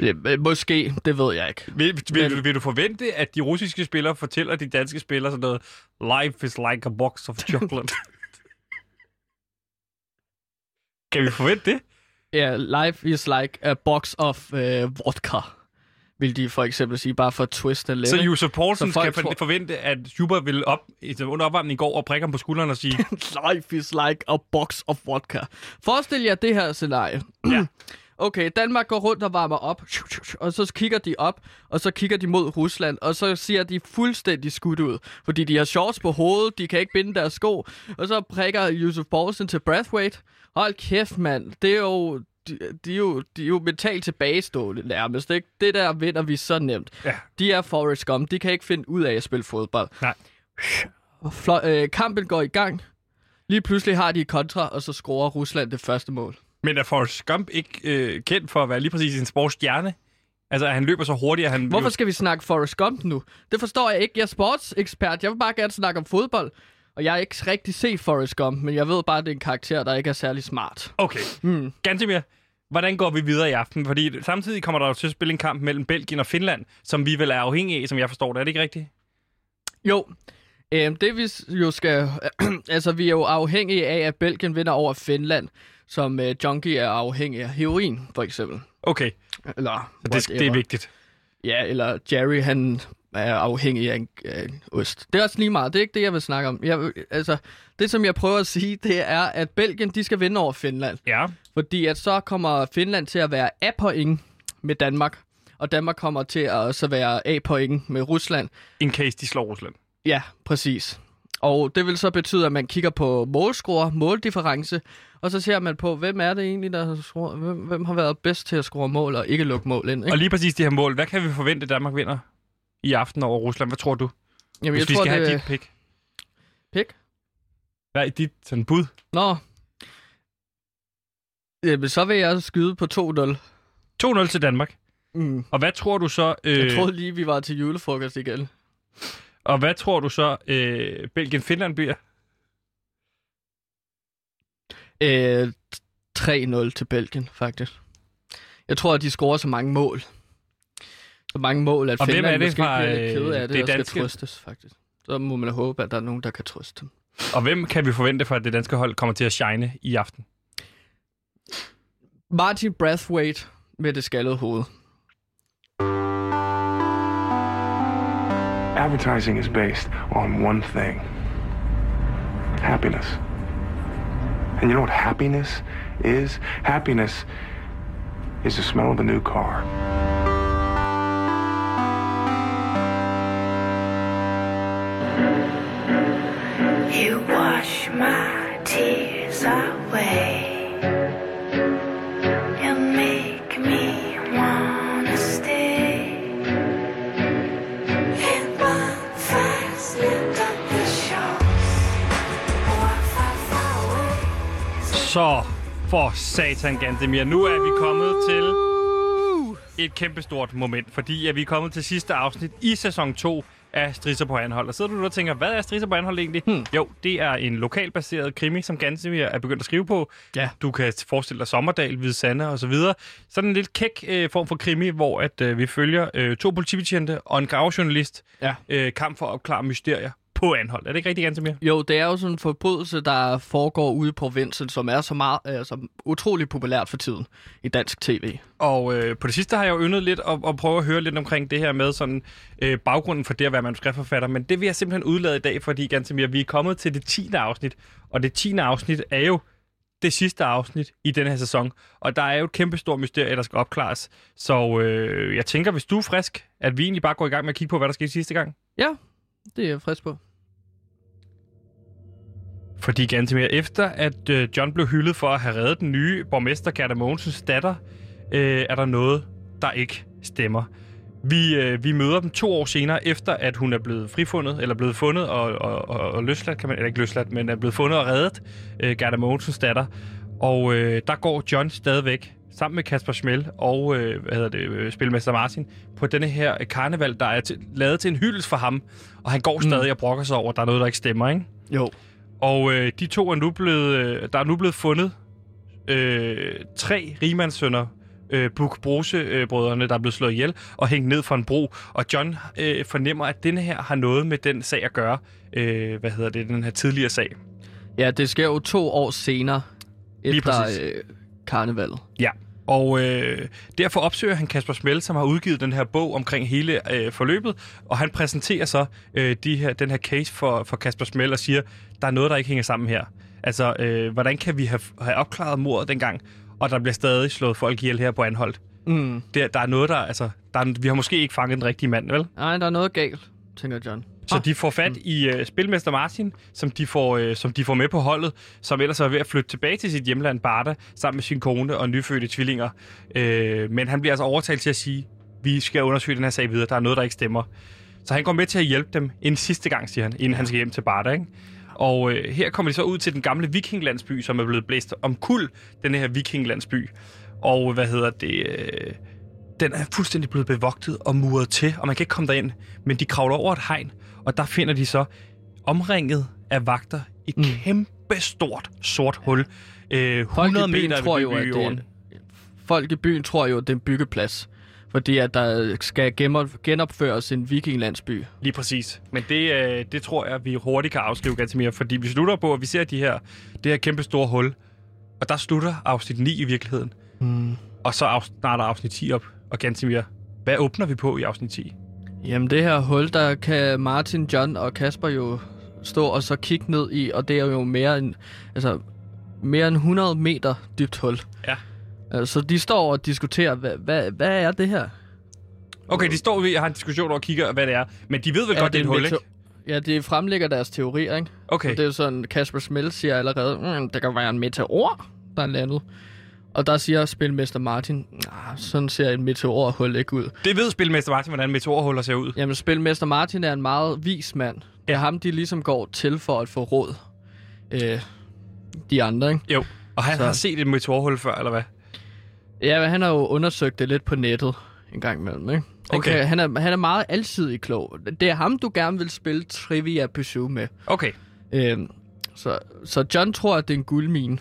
øh, måske, det ved jeg ikke. Vil, vil, Men- vil du forvente, at de russiske spillere fortæller de danske spillere sådan noget, life is like a box of chocolate? (laughs) kan vi forvente det? Ja, life is like a box of uh, vodka, vil de for eksempel sige, bare for at twiste lidt. Så? Josef Poulsen Så for- tror- forvente, at Super vil op under opvarmningen i går og prikke ham på skulderen og sige, (laughs) Life is like a box of vodka. Forestil jer det her scenarie. (clears throat) Ja. Okay, Danmark går rundt og varmer op, og så kigger de op, og så kigger de mod Rusland, og så ser de fuldstændig skudt ud, fordi de har shorts på hovedet, de kan ikke binde deres sko, og så prikker Yusuf Poulsen til breathweight. Hold kæft, mand. Det er jo... De, de, er jo, de er jo mentalt tilbagestående nærmest, ikke? Det der vinder vi så nemt. ja, De er Forrest Gump. De kan ikke finde ud af at spille fodbold. Nej. Flo- øh, kampen går i gang. Lige pludselig har de kontra, og så scorer Rusland det første mål. men er Forrest Gump ikke øh, kendt for at være lige præcis en sportsstjerne? Altså, han løber så hurtigt, at han... Hvorfor skal vi snakke Forrest Gump nu? Det forstår jeg ikke. Jeg er sportsekspert. Jeg vil bare gerne snakke om fodbold. Og jeg har ikke rigtig set Forrest Gump, men jeg ved bare, at det er en karakter, der ikke er særlig smart. Okay. Mm. Gantemir, hvordan går vi videre i aften? Fordi samtidig kommer der jo til at spille en kamp mellem Belgien og Finland, som vi vel er afhængige af, som jeg forstår det. Er det ikke rigtigt? Jo, øhm, det vi jo skal... (clears throat) altså, vi er jo afhængige af, at Belgien vinder over Finland, som øh, Junkie er afhængig af heroin, for eksempel. Okay, Eller det, det er vigtigt. Ja, eller Jerry, han er afhængig af en, af en ost. Det er også lige meget. Det er ikke det, jeg vil snakke om. Jeg, altså, det, som jeg prøver at sige, det er, at Belgien, de skal vinde over Finland. Ja, Fordi at så kommer Finland til at være A-point med Danmark. Og Danmark kommer til at også være A-point med Rusland. in case de slår Rusland. Ja, præcis. Og det vil så betyde, at man kigger på målscore, måldifference, og så ser man på, hvem er det egentlig, der har scoret, hvem, hvem har været bedst til at score mål og ikke lukke mål ind. Ikke? Og lige præcis de her mål, hvad kan vi forvente, Danmark vinder i aften over Rusland? Hvad tror du? Jamen, Hvis jeg vi tror, skal det... have dit pick. Pick? Hvad er dit sådan bud? Nå. Jamen, så vil jeg skyde på 2-0. 2-0 til Danmark. Mm. Og hvad tror du så... Øh, Jeg troede lige, vi var til julefrokost igen. Og hvad tror du så, øh, Belgien-Finland bliver? Øh, 3-0 til Belgien, faktisk. Jeg tror, at de scorer så mange mål. Så mange mål, at Og hvem Finland er det måske fra, bliver lidt ked af øh, det, det og skal danske? trøstes, faktisk. Så må man håbe, at der er nogen, der kan trøste dem. Og hvem kan vi forvente for, at det danske hold kommer til at shine i aften? Martin Brathwaite med det skaldede hoved. Advertising is based on one thing happiness. And you know what happiness is? Happiness is the smell of a new car. Far, far away. Så for satan, Gantemir. Nu er vi kommet til et kæmpestort moment, fordi at vi er kommet til sidste afsnit i sæson 2 af Strisser på anhold. Og sidder du og tænker, hvad er Strisser på anhold egentlig? Hmm. Jo, det er en lokalbaseret krimi, som Gantemir er begyndt at skrive på. Ja. Du kan forestille dig Sommerdal, Hvide Sande og så videre. Sådan en lidt kæk øh, form for krimi, hvor at øh, vi følger øh, to politibetjente og en gravejournalist Ja. øh, kamp for at opklare mysterier på anhold. Er det ikke rigtigt, Gantemir? Jo, det er jo sådan en forbrydelse, der foregår ude i provinsen, som er så meget, altså, utrolig populært for tiden i dansk tv. Og øh, på det sidste har jeg jo yndet lidt at, at prøve at høre lidt omkring det her med sådan øh, baggrunden for det at være manuskriptforfatter, men det vil jeg simpelthen udlade i dag, fordi ganske mere, vi er kommet til det 10. afsnit, og det 10. afsnit er jo det sidste afsnit i denne her sæson, og der er jo et kæmpe stort mysterie, der skal opklares. Så øh, jeg tænker, hvis du er frisk, at vi egentlig bare går i gang med at kigge på, hvad der skete sidste gang. Ja, det er jeg frisk på. Fordi ganske mere efter, at øh, John blev hyldet for at have reddet den nye borgmester Gerda Mogensens datter, øh, er der noget, der ikke stemmer. Vi, øh, vi møder dem to år senere, efter at hun er blevet frifundet, eller blevet fundet og, og, og, og løsladt, kan man, eller ikke løsladt, men er blevet fundet og reddet, øh, Gerda Mogensens datter. Og øh, der går John stadigvæk sammen med Kasper Schmel og øh, hvad hedder det, øh, spilmester Martin på denne her karneval, der er til, lavet til en hyldest for ham. Og han går stadig og brokker sig over, at der er noget, der ikke stemmer, ikke? Jo. Og øh, de to er nu blevet, øh, der er nu blevet fundet øh, tre rigmandssønner, øh, Buk Brose-brødrene, der er blevet slået ihjel og hængt ned for en bro. Og John øh, fornemmer, at denne her har noget med den sag at gøre. Øh, hvad hedder det? Den her tidligere sag. Ja, det sker jo to år senere, efter øh, karnevalet. Ja, og øh, derfor opsøger han Kasper Smell, som har udgivet den her bog omkring hele øh, forløbet, og han præsenterer så øh, de her, den her case for, for Kasper Smell og siger, der er noget, der ikke hænger sammen her. Altså, øh, hvordan kan vi have, have opklaret mordet dengang, og der bliver stadig slået folk ihjel her på Anholdt? Mm. Der, der er noget, der, altså, der er, vi har måske ikke fanget den rigtige mand, vel? Nej, der er noget galt, tænker John. Så de får fat i øh, spilmester Martin, som de, får, øh, som de får med på holdet, som ellers er ved at flytte tilbage til sit hjemland Barda, sammen med sin kone og nyfødte tvillinger. Øh, men han bliver altså overtalt til at sige, vi skal undersøge den her sag videre, der er noget, der ikke stemmer. Så han går med til at hjælpe dem en sidste gang, siger han, inden han skal hjem til Barda. Ikke? Og øh, her kommer de så ud til den gamle vikinglandsby, som er blevet blæst omkuld, den her vikinglandsby. Og hvad hedder det... Øh, den er fuldstændig blevet bevogtet og muret til, og man kan ikke komme derind. Men de kravler over et hegn, og der finder de så omringet af vagter et mm. kæmpe stort sort hul. Øh, Folk 100 i byen meter tror jo, at det folk i byen tror jo, at det er en byggeplads. Fordi at der skal genop- genopføres en vikinglandsby. Lige præcis. Men det, øh, det tror jeg, vi hurtigt kan afskrive ganske mere, fordi vi slutter på, at vi ser de her, det her kæmpe store hul. Og der slutter afsnit 9 i virkeligheden. Mm. Og så af, starter afsnit 10 op. Og Gantemir, hvad åbner vi på i afsnit 10? Jamen det her hul, der kan Martin, John og Kasper jo stå og så kigge ned i, og det er jo mere end, altså, mere end 100 meter dybt hul. Ja. Altså, de står og diskuterer, hvad, hvad, hvad er det her? Okay, de står og har en diskussion og kigger, hvad det er. Men de ved vel Er godt, det er et hul, ikke? Ja, de fremlægger deres teorier, ikke? Okay. Og det er jo sådan, Kasper Smell siger allerede, mm, det kan være en meteor, der er landet. Og der siger spilmester Martin, nah, sådan ser en meteorhul ikke ud. Det ved Spilmester Martin, hvordan meteorhuller ser ud. Jamen, spilmester Martin er en meget vis mand. Det er ham, de ligesom går til for at få råd. Øh, de andre, ikke? Jo. Og han Så- så. har set et meteorhul før, eller hvad? Ja, men han har jo undersøgt det lidt på nettet en gang imellem, ikke? Han, Okay. kan, han, er, han er meget alsidig klog. Det er ham, du gerne vil spille Trivia Pursuit med. Okay. Øhm, så, så John tror, at det er en guldmine.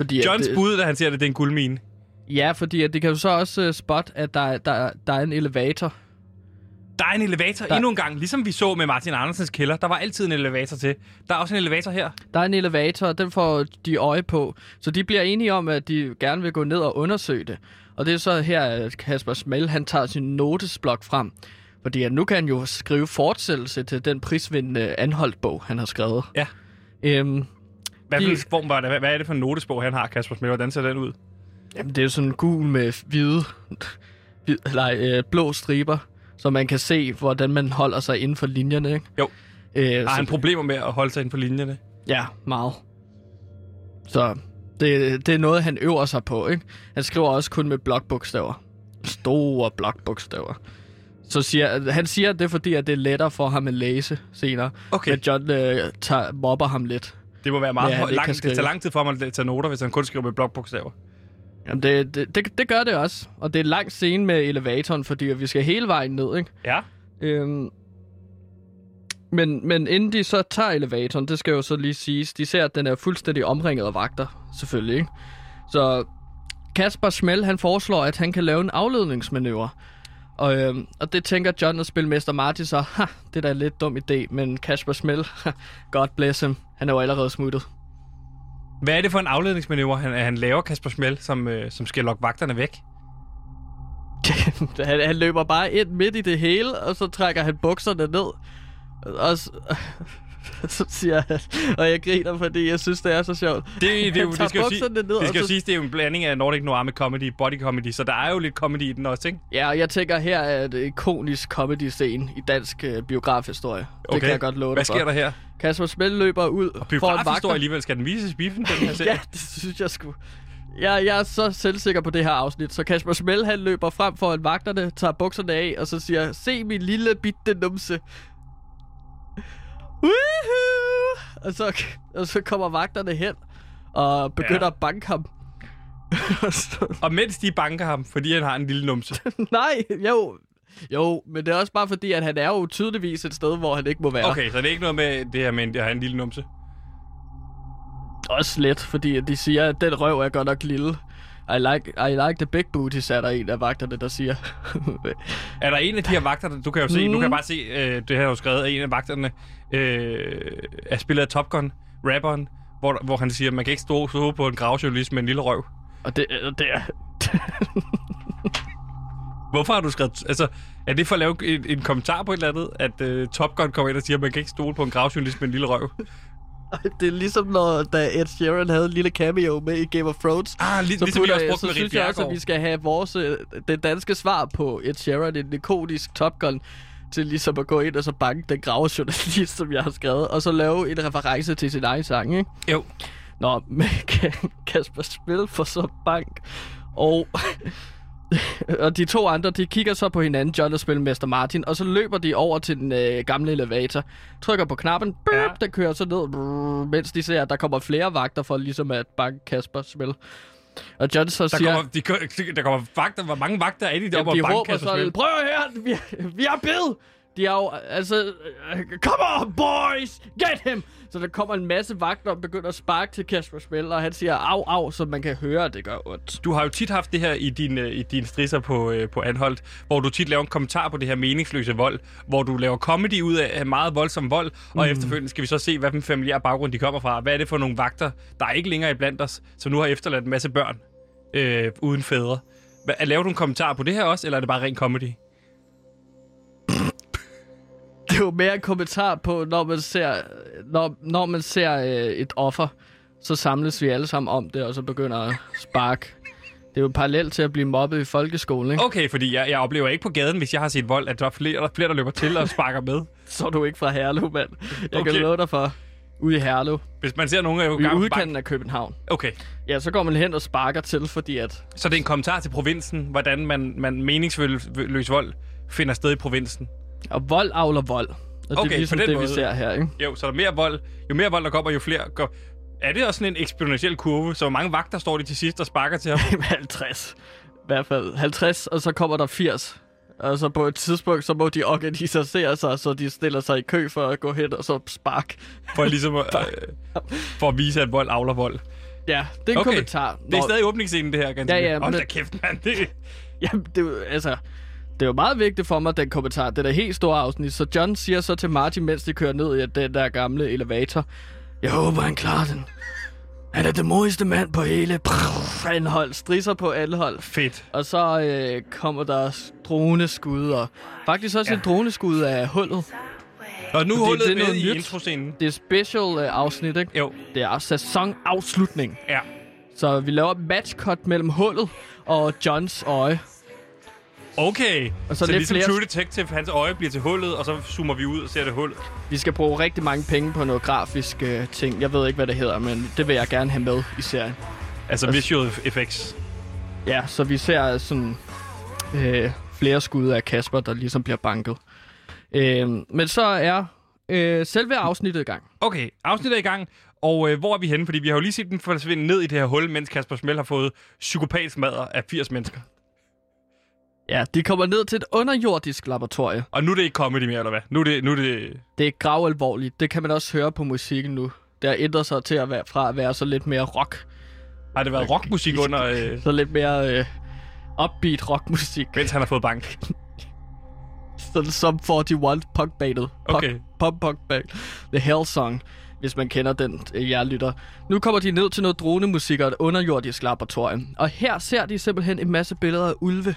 Fordi at Johns det, bud, da han siger det, det er en guldmine. Ja, fordi at det kan jo så også uh, spot, at der, der, der er en elevator. Der er en elevator Der- endnu en gang, ligesom vi så med Martin Andersens kælder. Der var altid en elevator til. Der er også en elevator her. Der er en elevator, og den får de øje på. Så de bliver enige om, at de gerne vil gå ned og undersøge det. Og det er så her, at Kasper Smell, han tager sin notesblok frem. Fordi at nu kan han jo skrive fortsættelse til den prisvindende anholdt-bog, han har skrevet. Ja. Øhm, Hvad, De- form var det? Hvad, hvad er det for en notesbog, han har, Kasper Smith? Hvordan ser den ud? jamen, det er jo sådan gul med hvide, hvid, nej, øh, blå striber, så man kan se, hvordan man holder sig inden for linjerne. Ikke? Jo. Øh, Har så- han problemer med at holde sig inden for linjerne? Ja, meget. Så det, det er noget, han øver sig på, ikke? Han skriver også kun med blokbogstaver. Store blokbogstaver. Så siger, han siger, at det er fordi, at det er lettere for ham at læse senere. Okay. Men John øh, tager, mobber ham lidt. Det må være meget Ja, langt. kan Det tager lang tid for ham at tage noter, hvis han kun skriver med blokbogstaver. Jamen, det, det, det, det gør det også. Og det er en lang scene med elevatoren, fordi vi skal hele vejen ned, ikke? Ja. Øhm, men, men inden de så tager elevatoren, det skal jo så lige siges, de ser, at den er fuldstændig omringet af vagter, selvfølgelig. Ikke? Så Kasper Schmel, han foreslår, at han kan lave en afledningsmanøvre. Og, øhm, og det tænker John og spilmester Marty så, ha, det er da en lidt dum idé, men Kasper Schmel, God bless him, han er jo allerede smuttet. Hvad er det for en afledningsmanøvre, han, han laver, Kasper Smell, som, øh, som skal lokke vagterne væk? (laughs) han, han løber bare ind midt i det hele, og så trækker han bukserne ned. Og (laughs) så, siger han, og jeg griner, fordi jeg synes, det er så sjovt. Det, det, tager det skal jo sige, ned, det skal og så- siges, det er jo en blanding af Nordic Noir med comedy, body comedy, så der er jo lidt comedy i den også, ikke? Ja, og jeg tænker, her er et ikonisk comedy-scene i dansk øh, biografhistorie. Okay. Det kan jeg godt love Hvad sker for. der her? Kasper Smell løber ud foran Biografhistorie vagter. alligevel. Skal den vises i biffen, den her (laughs) serie? Ja, det synes jeg sgu. Jeg, jeg er så selvsikker på det her afsnit, så Kasper Smell han løber frem foran vagterne, tager bukserne af, og så siger, se min lille bitte numse. Woohoo! Og så, og så kommer vagterne hen og begynder ja. At banke ham. (laughs) Og mens de banker ham, fordi han har en lille numse. (laughs) Nej, jo. Jo, men det er også bare fordi, at han er jo tydeligvis et sted, hvor han ikke må være. Okay, så det er ikke noget med det her med, at have en lille numse. Også let, fordi de siger, at den røv er godt nok lille. I like, I like the big booties, er der en af vagterne, der siger. (laughs) Er der en af de her vagter, du kan jo se, Mm. mm. du kan bare se, øh, det her er jo skrevet, at en af vagterne øh, er spillet af Top Gun, rapperen hvor, hvor han siger, at man kan ikke stå, stå på en gravjournalist med en lille røv. Og det, og det er... (laughs) Hvorfor har du skrevet... Altså, er det for at lave en, en kommentar på et eller andet, at uh, Top Gun kommer ind og siger, at man kan ikke stole på en gravjournalist med en lille røv? (laughs) Det er ligesom, når da Ed Sheeran havde en lille cameo med i Game of Thrones. Ah, lige, Så, ligesom vi putter, også jeg, brugte så synes jeg også, at vi skal have vores, øh, det danske svar på Ed Sheeran, en ikonisk Top Gun, til ligesom at gå ind og så banke den gravejournalist, som jeg har skrevet, og så lave en reference til sin egen sang, ikke? Jo. Nå, men (laughs) Ka- Kasper Spil får så bank, og, (laughs) og de to andre, de kigger så på hinanden, John og Spilmester Martin, og så løber de over til den øh, gamle elevator, trykker på knappen, bøp, Ja. ja. den kører så ned, brrr, mens de ser, at der kommer flere vagter for ligesom at banke Kasper Spil. Og John så Der siger, kommer, de, kø- der kommer vagter. Hvor mange vagter er de ja, deroppe de og banker råber så, prøv her, vi, vi har bid! De er jo, altså, øh, come on, boys, get him! Så der kommer en masse vagter og begynder at sparke til Kasper Spil, og han siger au, au, så man kan høre, at det gør ondt. Du har jo tit haft det her i din, øh, i din strisser på, øh, på Anholdt, hvor du tit laver en kommentar på det her meningsløse vold, hvor du laver comedy ud af meget voldsom vold, og Mm. efterfølgende skal vi så se, hvad for en familiær baggrund de kommer fra. Hvad er det for nogle vagter, der er ikke længere iblandt os, som nu har efterladt en masse børn øh, uden fædre. Laver du en kommentar på det her også, eller er det bare ren comedy? Jo mere en kommentar på, når man ser, når, når man ser øh, et offer, så samles vi alle sammen om det, og så begynder at sparke. Det er jo parallelt til at blive mobbet i folkeskolen, ikke? Okay, fordi jeg, jeg oplever ikke på gaden, hvis jeg har set vold, at der er flere, flere der løber til og sparker med. Så er du ikke fra Herlev, mand. Jeg Okay. kan love dig for. Ude i Herlev. Hvis man ser nogen af I udkanten af København. Okay, Ja, så går man hen og sparker til, fordi at... så det er en kommentar til provinsen, hvordan man, man meningsløs vold finder sted i provinsen. Og vold avler vold. Og det Okay, er ligesom det, vi måde. ser her, ikke? Jo, så der er mere vold. Jo mere vold der kommer, jo flere går... Er det også sådan en eksponentiel kurve? Så hvor mange vagter står de til sidst og sparker til ham? (laughs) 50. I hvert fald 50, og så kommer der 80. Og så på et tidspunkt, så må de organisere sig, så de stiller sig i kø for at gå hen og så spark. For ligesom at, (laughs) øh, for at vise, at vold avler vold. Ja, det er en Okay. kommentar. Det er stadig åbningsscenen, det her, ganske. Ja, ja, Hold men- da kæft, mand. Det... (laughs) Jamen, det altså... Det er jo meget vigtigt for mig, den kommentar. Det er helt store afsnit. Så John siger så til Martin, mens de kører ned i den der gamle elevator. Jeg håber, han klarer den. Han er det modigste mand på hele Brrr, Anhold. Strisser på Anhold. Fedt. Og så øh, kommer der droneskud, og faktisk også ja. en droneskud af hullet. Og nu det- hullet det er med noget i introscenen. Det er special øh, afsnit, ikke? Jo, Det er sæsonafslutning. ja. Så vi laver matchcut mellem hullet og Johns øje. Okay. Og så, så lidt ligesom flere- True Detective, hans øje bliver til hullet, og så zoomer vi ud og ser det hul. Vi skal bruge rigtig mange penge på noget grafisk øh, ting. Jeg ved ikke, hvad det hedder, men det vil jeg gerne have med i serien. Altså visual effects. Ja, så vi ser sådan øh, flere skud af Kasper, der ligesom bliver banket. Øh, men så er øh, selve afsnittet i gang. Okay, afsnittet er i gang. Og øh, hvor er vi henne? Fordi vi har jo lige set dem forsvinde ned i det her hul, mens Kasper Smell har fået psykopatsmadder af 80 mennesker. Ja, de kommer ned til et underjordisk laboratorie. Og nu er det ikke comedy mere, eller hvad? Nu er det... Nu er det... Det er gravalvorligt. Det kan man også høre på musikken nu. Det har ændret sig til at være, fra at være så lidt mere rock. Har det været rockmusik under, øh, (laughs) Så lidt mere øh, upbeat rockmusik. mens han har fået bank? (laughs) Sådan som 41 punkbandet. Punk, Okay. Punk punk band. The Hell Song, hvis man kender den, øh, jer lytter. Nu kommer de ned til noget dronemusik og et underjordisk laboratorium. Og her ser de simpelthen en masse billeder af ulve.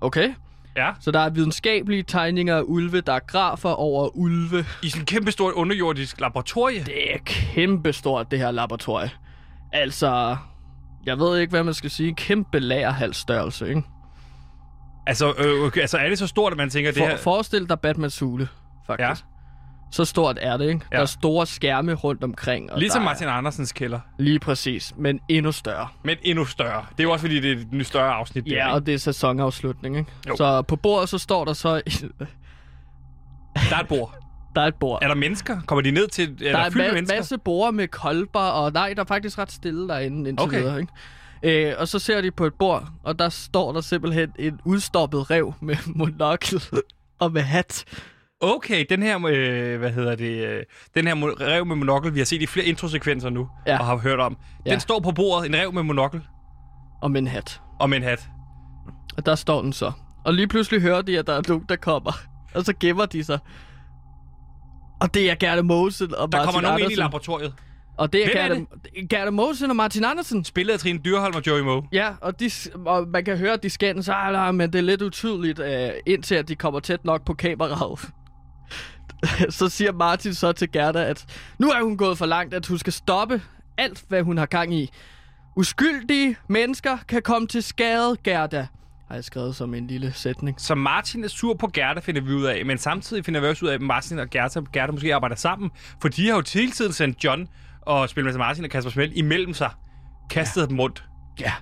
Okay? Ja. Så der er videnskabelige tegninger af ulve, der er grafer over ulve. I sådan en kæmpe stort underjordisk laboratorie. Det er kæmpestort, det her laboratorie. Altså, jeg ved ikke, hvad man skal sige. Kæmpe lagerhalsstørrelse, ikke? Altså, øh, okay, altså, er det så stort, at man tænker, det For, her... Forestil dig Batmans hule, faktisk. Ja. Så stort er det, ikke? Ja. Der er store skærme rundt omkring. Og Ligesom der er- Martin Andersens kælder, Lige præcis, men endnu større. men endnu større. Det er jo også, fordi det er et nyt større afsnit. der, Ja, ikke? og det er sæsonafslutning, ikke? Jo. Så på bordet, så står der så... Der er et bord. (laughs) der er et bord. Er der mennesker? Kommer de ned til... Er der der, er en mennesker? masse borde med kolber, og nej, der er faktisk ret stille derinde indtil Okay. videre, ikke? Øh, og så ser de på et bord, og der står der simpelthen en udstoppet rev med (laughs) monokkel og med hat. Okay, den her, øh, hvad hedder det, øh, den her rev med monokkel, vi har set i flere introsekvenser nu, Ja. og har hørt om. Ja. Den står på bordet, en rev med monokkel Og med en hat. og med en hat. Og der står den så. Og lige pludselig hører de, at der er nogen, der kommer. Og så gemmer de sig. Og det er Gerda Mogensen og Der Martin kommer nogen ind i Andersen. laboratoriet. Og det er Hvem er Gerda, Gerda Mosen og Martin Andersen. Spillet af Trine Dyrholm og Joey Moe. Ja, og, de, og man kan høre, at de skændes, men det er lidt utydeligt, øh, indtil at de kommer tæt nok på kameraet. (laughs) så siger Martin så til Gerda, at nu er hun gået for langt, at hun skal stoppe alt, hvad hun har gang i. Uskyldige mennesker kan komme til skade, Gerda. Har jeg skrevet som en lille sætning. Så Martin er sur på Gerda, finder vi ud af. Men samtidig finder vi også ud af, at Martin og Gerda, Gerda måske arbejder sammen. For de har jo hele tiden sendt John og Spilmester Martin og Kasper Smell imellem sig. Kastet ja. dem rundt. Ja.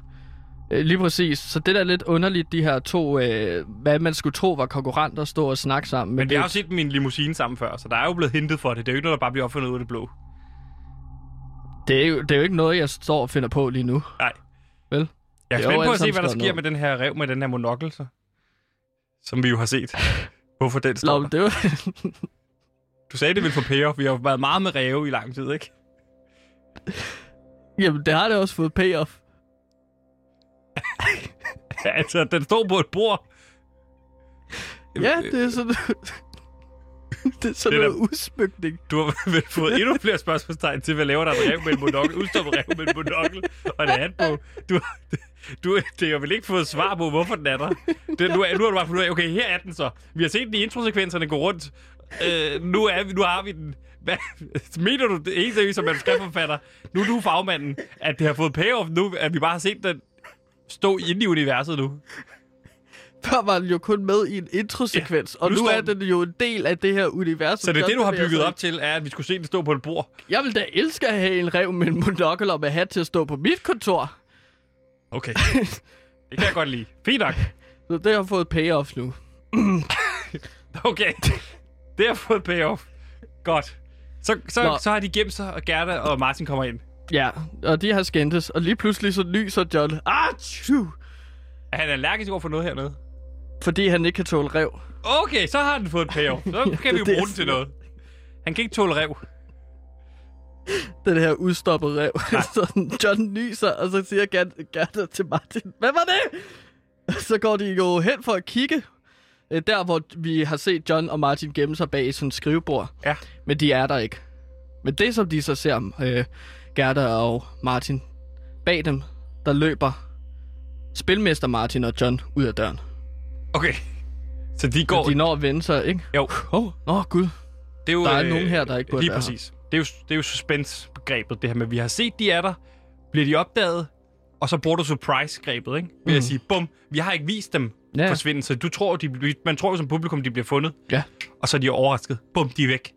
Øh, lige præcis. Så det der er lidt underligt, de her to, øh, hvad man skulle tro var konkurrenter, stå og snakke sammen. Men vi det, har jo set en limousine sammen før, så der er jo blevet hintet for det. Det er jo ikke noget, der bare bliver opfundet ud af det blå. det, er jo, det er jo ikke noget, jeg står og finder på lige nu. Nej. Vel? Jeg er spændt på at se, hvad der sker ned. med den her rev med den her monokkel, så. Som vi jo har set. Hvorfor den står men der. det var, (laughs) Du sagde, det ville få payoff. Vi har været meget med ræve i lang tid, ikke? jamen, det har det også fået payoff. (laughs) altså, den stod på et bord. Ja, det er sådan... (laughs) det er sådan Det er noget udsmykning. Du har vel fået endnu flere spørgsmålstegn til, hvad laver der en rev med en monokkel? Udstoppet rev med en monokkel og en hat på. Du, du, det har vel ikke fået svar på, hvorfor den er der. Det, nu, er- nu har du bare fundet ud af, okay, her er den så. Vi har set de introsekvenserne gå rundt. Øh, nu, er vi, nu har vi den. Hvad, mener du det helt seriøst som manuskriptforfatter? Nu er du fagmanden, at det har fået payoff nu, at vi bare har set den stå inde i universet nu. Før var den jo kun med i en introsekvens, ja, og nu nu er den- den jo en del af det her univers. Så det er det, du har bygget op til, er, at vi skulle se den stå på et bord. Jeg vil da elske at have en rev med en monokkel og med hat til at stå på mit kontor. Okay. (laughs) Det kan jeg godt lide. Fint nok. Så det har fået payoff nu. (clears throat) Okay. Det har fået payoff. Godt. Så, så, Nå. så har de gemt sig, og Gerda og Martin kommer ind. Ja, og de har skændtes, og lige pludselig så lyser John. Ah, tju, Er han allergisk over for noget hernede? fordi han ikke kan tåle rev. Okay, så har den fået et payoff. Så (laughs) kan vi jo bruge den til noget. Han kan ikke tåle rev. Den her udstoppede rev. (laughs) så John nyser, og så siger Gerda, Gerda til Martin, hvad var det? Så går de jo hen for at kigge. øh, Der, hvor vi har set John og Martin gemme sig bag sådan et skrivebord. Ja. Men de er der ikke. Men det, som de så ser, øh, Gerda og Martin, bag dem, der løber spilmester Martin og John ud af døren. Okay. Så de går... De når at vende sig, ikke? Jo, Åh, oh, oh, gud. det er jo... Der er øh, nogen her, der ikke burde Lige være her. præcis. Det er jo, det er jo suspense-begrebet, det her med, vi har set, de er der. Bliver de opdaget? Og så bruger du surprise-grebet, ikke? Ved at sige, bum, vi har ikke vist dem Mm. Ja. forsvinde, så du tror, de, man tror jo som publikum, de bliver fundet. Ja. Og så er de overrasket. Bum, de er væk.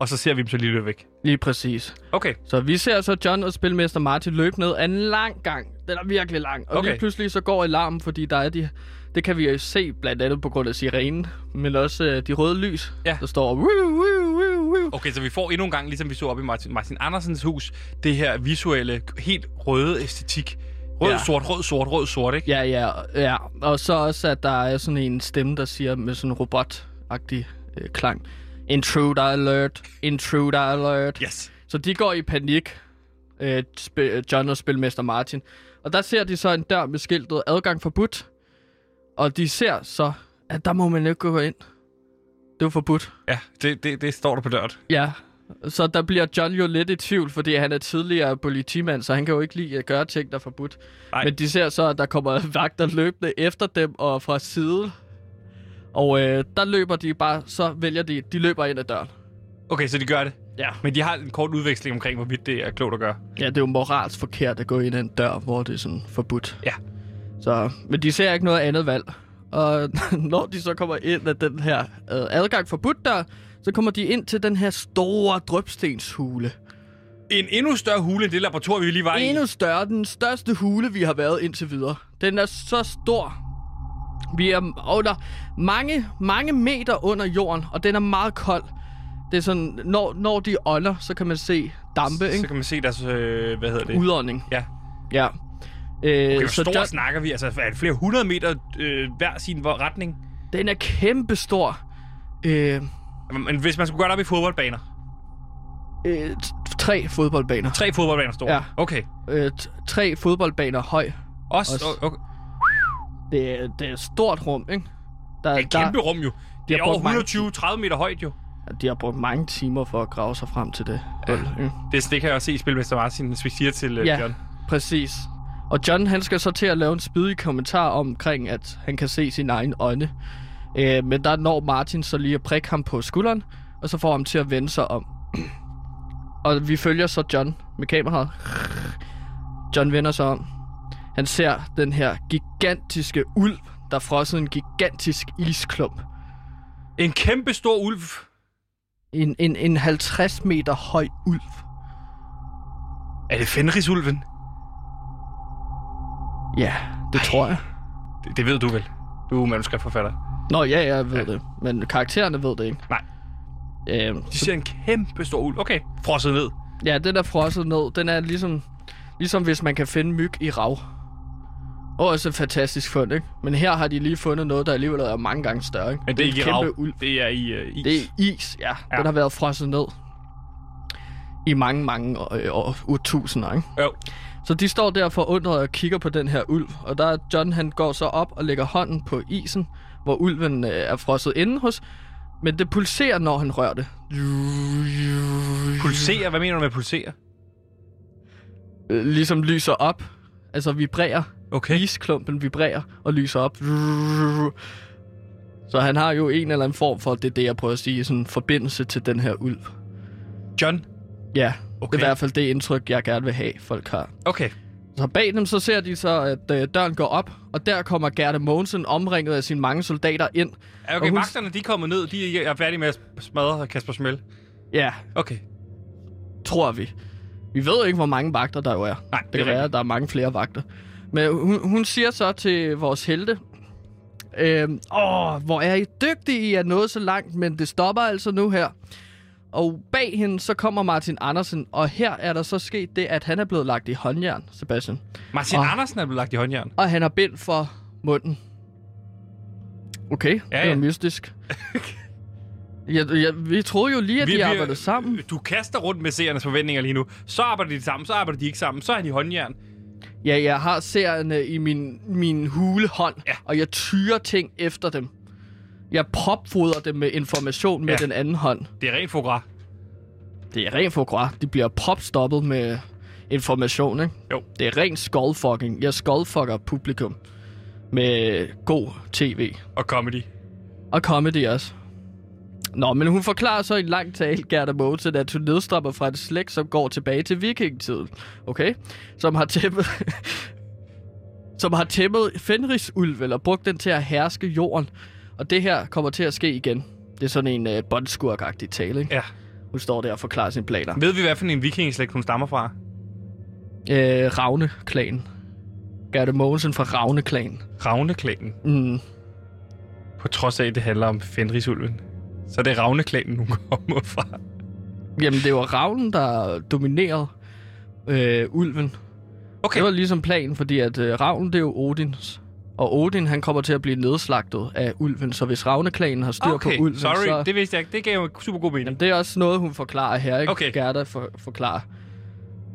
Og så ser vi dem så lige løbe væk. Lige præcis. Okay. Så vi ser så John og spilmester Martin løbe ned af en lang gang. Den er virkelig lang. Og Okay. lige pludselig så går alarmen, fordi der er de... Det kan vi jo se blandt andet på grund af sirenen, men også øh, de røde lys, Ja. der står... Woo, woo, woo, woo. Okay, så vi får endnu en gang, ligesom vi så op i Martin, Martin Andersens hus, det her visuelle, helt røde æstetik. Rød, Ja. sort, rød, sort, rød, sort, ikke? Ja, ja, ja. Og så også, at der er sådan en stemme, der siger med sådan en robot-agtig øh, klang. Intruder alert, intruder alert. Yes. Så de går i panik, øh, sp- John og spilmester Martin. Og der ser de så en dør med skiltet adgang forbudt. Og de ser så, at der må man ikke gå ind. Det er forbudt. Ja, det, det, det står der på døren. Ja, så der bliver John jo lidt i tvivl, fordi han er tidligere politimand, så han kan jo ikke lide at gøre ting, der er forbudt. Nej. Men de ser så, at der kommer (laughs) vagter løbende efter dem og fra side. Og øh, der løber de bare, så vælger de, de løber ind ad døren. Okay, så de gør det. Ja. Men de har en kort udveksling omkring, hvorvidt det er klogt at gøre. Ja, det er jo moralsk forkert at gå ind ad en dør, hvor det er sådan forbudt. Ja. Så, men de ser ikke noget andet valg. Og (laughs) når de så kommer ind af den her øh, adgang forbudt dør, så kommer de ind til den her store drøbstenshule. En endnu større hule end det laboratorium, vi lige var Endnu i. større. Den største hule, vi har været indtil videre. Den er så stor. Vi er under mange, mange meter under jorden, og den er meget kold. Det er sådan, når, når de ånder, så kan man se dampe, Så ikke? kan man se deres, øh, hvad hedder det? Udånding. Ja. Ja. Øh, Okay, så stor der- snakker vi? Altså, er det flere hundrede meter øh, hver sin retning? Den er kæmpestor. Øh, Men hvis man skulle gøre det op i fodboldbaner. øh, tre fodboldbaner. Tre fodboldbaner store. Ja. Okay. Øh, tre fodboldbaner høj. Også, Også. okay. Det er, det er et stort rum, ikke? Der, Det er et kæmpe rum jo. Det er over brugt mange- 120-30 meter højt jo. de har brugt mange timer for at grave sig frem til det. Ja. ikke? Det, det kan jeg også se i Spilmester Martin, hvis vi siger til uh, Ja. John. Præcis. Og John, han skal så til at lave en spydig kommentar omkring, at han kan se sin egen ånde. Øh, men der når Martin så lige at prikke ham på skulderen, og så får ham til at vende sig om. og vi følger så John med kameraet. John vender sig om. Han ser den her gigantiske ulv, der frosset en gigantisk isklump. En kæmpe stor ulv. En, en, en 50 meter høj ulv. Er det Fenrisulven? Ja, det Ej. tror jeg. Det, det ved du vel. Du er manuskriptforfatter. Nå, ja, jeg ved ja. det. Men karaktererne ved det ikke. Nej. Øhm, De ser en kæmpe stor ulv. Okay, frosset ned. Ja, den er frosset ned. Den er ligesom, ligesom hvis man kan finde myg i rav. Og også et fantastisk fund, ikke? Men her har de lige fundet noget, der alligevel er mange gange større, ikke? Men det er en ikke i kæmpe. Ulv. Det er i uh, is. Det er is, ja. Ja. ja. Den har været frosset ned i mange, mange øh, år, årtusinder, ikke? Jo. Så de står der forundret og kigger på den her ulv. Og der er John, han går så op og lægger hånden på isen, hvor ulven øh, er frosset inde hos. Men det pulserer, når han rører det. Pulserer? Hvad mener du med pulserer? Øh, ligesom lyser op. Altså vibrerer. Okay. Isklumpen vibrerer og lyser op. Så han har jo en eller anden form for, det er det, jeg prøver at sige, sådan en forbindelse til den her ulv. John? Ja, Okay. okay. det er i hvert fald det indtryk, jeg gerne vil have, folk har. Okay. Så bag dem, så ser de så, at øh, døren går op, og der kommer Gerda Mogensen omringet af sine mange soldater ind. Okay, Og hun- vagterne de er kommet ned. De er færdige med at smadre Kasper Smell. Ja, Okay. tror vi. Vi ved ikke, hvor mange vagter der jo er. Nej, Det kan være, at der er mange flere vagter. Men hun, hun siger så til vores helte, øhm, Åh, hvor er I dygtige, I er nået så langt, men det stopper altså nu her. Og bag hende, så kommer Martin Andersen, og her er der så sket det, at han er blevet lagt i håndjern, Sebastian. Martin Og- Andersen er blevet lagt i håndjern. Og han har bind for munden. Okay, ja, det ja. er mystisk. (laughs) ja, ja, vi troede jo lige, at Vi- de vi- arbejdede sammen. Du kaster rundt med seernes forventninger lige nu. Så arbejder de sammen, så arbejder de ikke sammen. Så er de i håndjern. Ja, jeg har serierne i min, min hulehånd, Ja. og jeg tyrer ting efter dem. Jeg propfodrer dem med information med Ja. den anden hånd. Det er rent foie Det er rent foie De bliver propstoppet med information, ikke? Jo. Det er rent skullfucking. Jeg skullfucker publikum med god tv. og comedy. Og comedy også. Nå, men hun forklarer så i en lang tale, Gerda Mogensen, at hun nedstrømmer fra et slægt, som går tilbage til vikingetiden. Okay? Som har tæppet... (laughs) som har tæmmet Fenrisulv, eller brugt den til at herske jorden. Og det her kommer til at ske igen. Det er sådan en uh, bondskurk tale, ikke? Ja. Hun står der og forklarer sine planer. Ved vi, hvad for en vikingeslægt hun stammer fra? Øh, Ravne-klan. Gerda Mogensen fra Ravne-klan. Ravneklanen. Mm. På trods af, at det handler om Fenrisulven. Så det er Ravneklanen, hun (laughs) kommer fra. Jamen, det var Ravnen, der dominerede øh, ulven. Okay. Det var ligesom planen, fordi at øh, Ravnen, det er jo Odins. Og Odin, han kommer til at blive nedslagtet af ulven. Så hvis Ravneklanen har styr okay. på ulven, Sorry, så... det vidste jeg ikke. Det gav jo super god mening. Jamen, det er også noget, hun forklarer her, ikke? Okay. Gerda for, forklarer.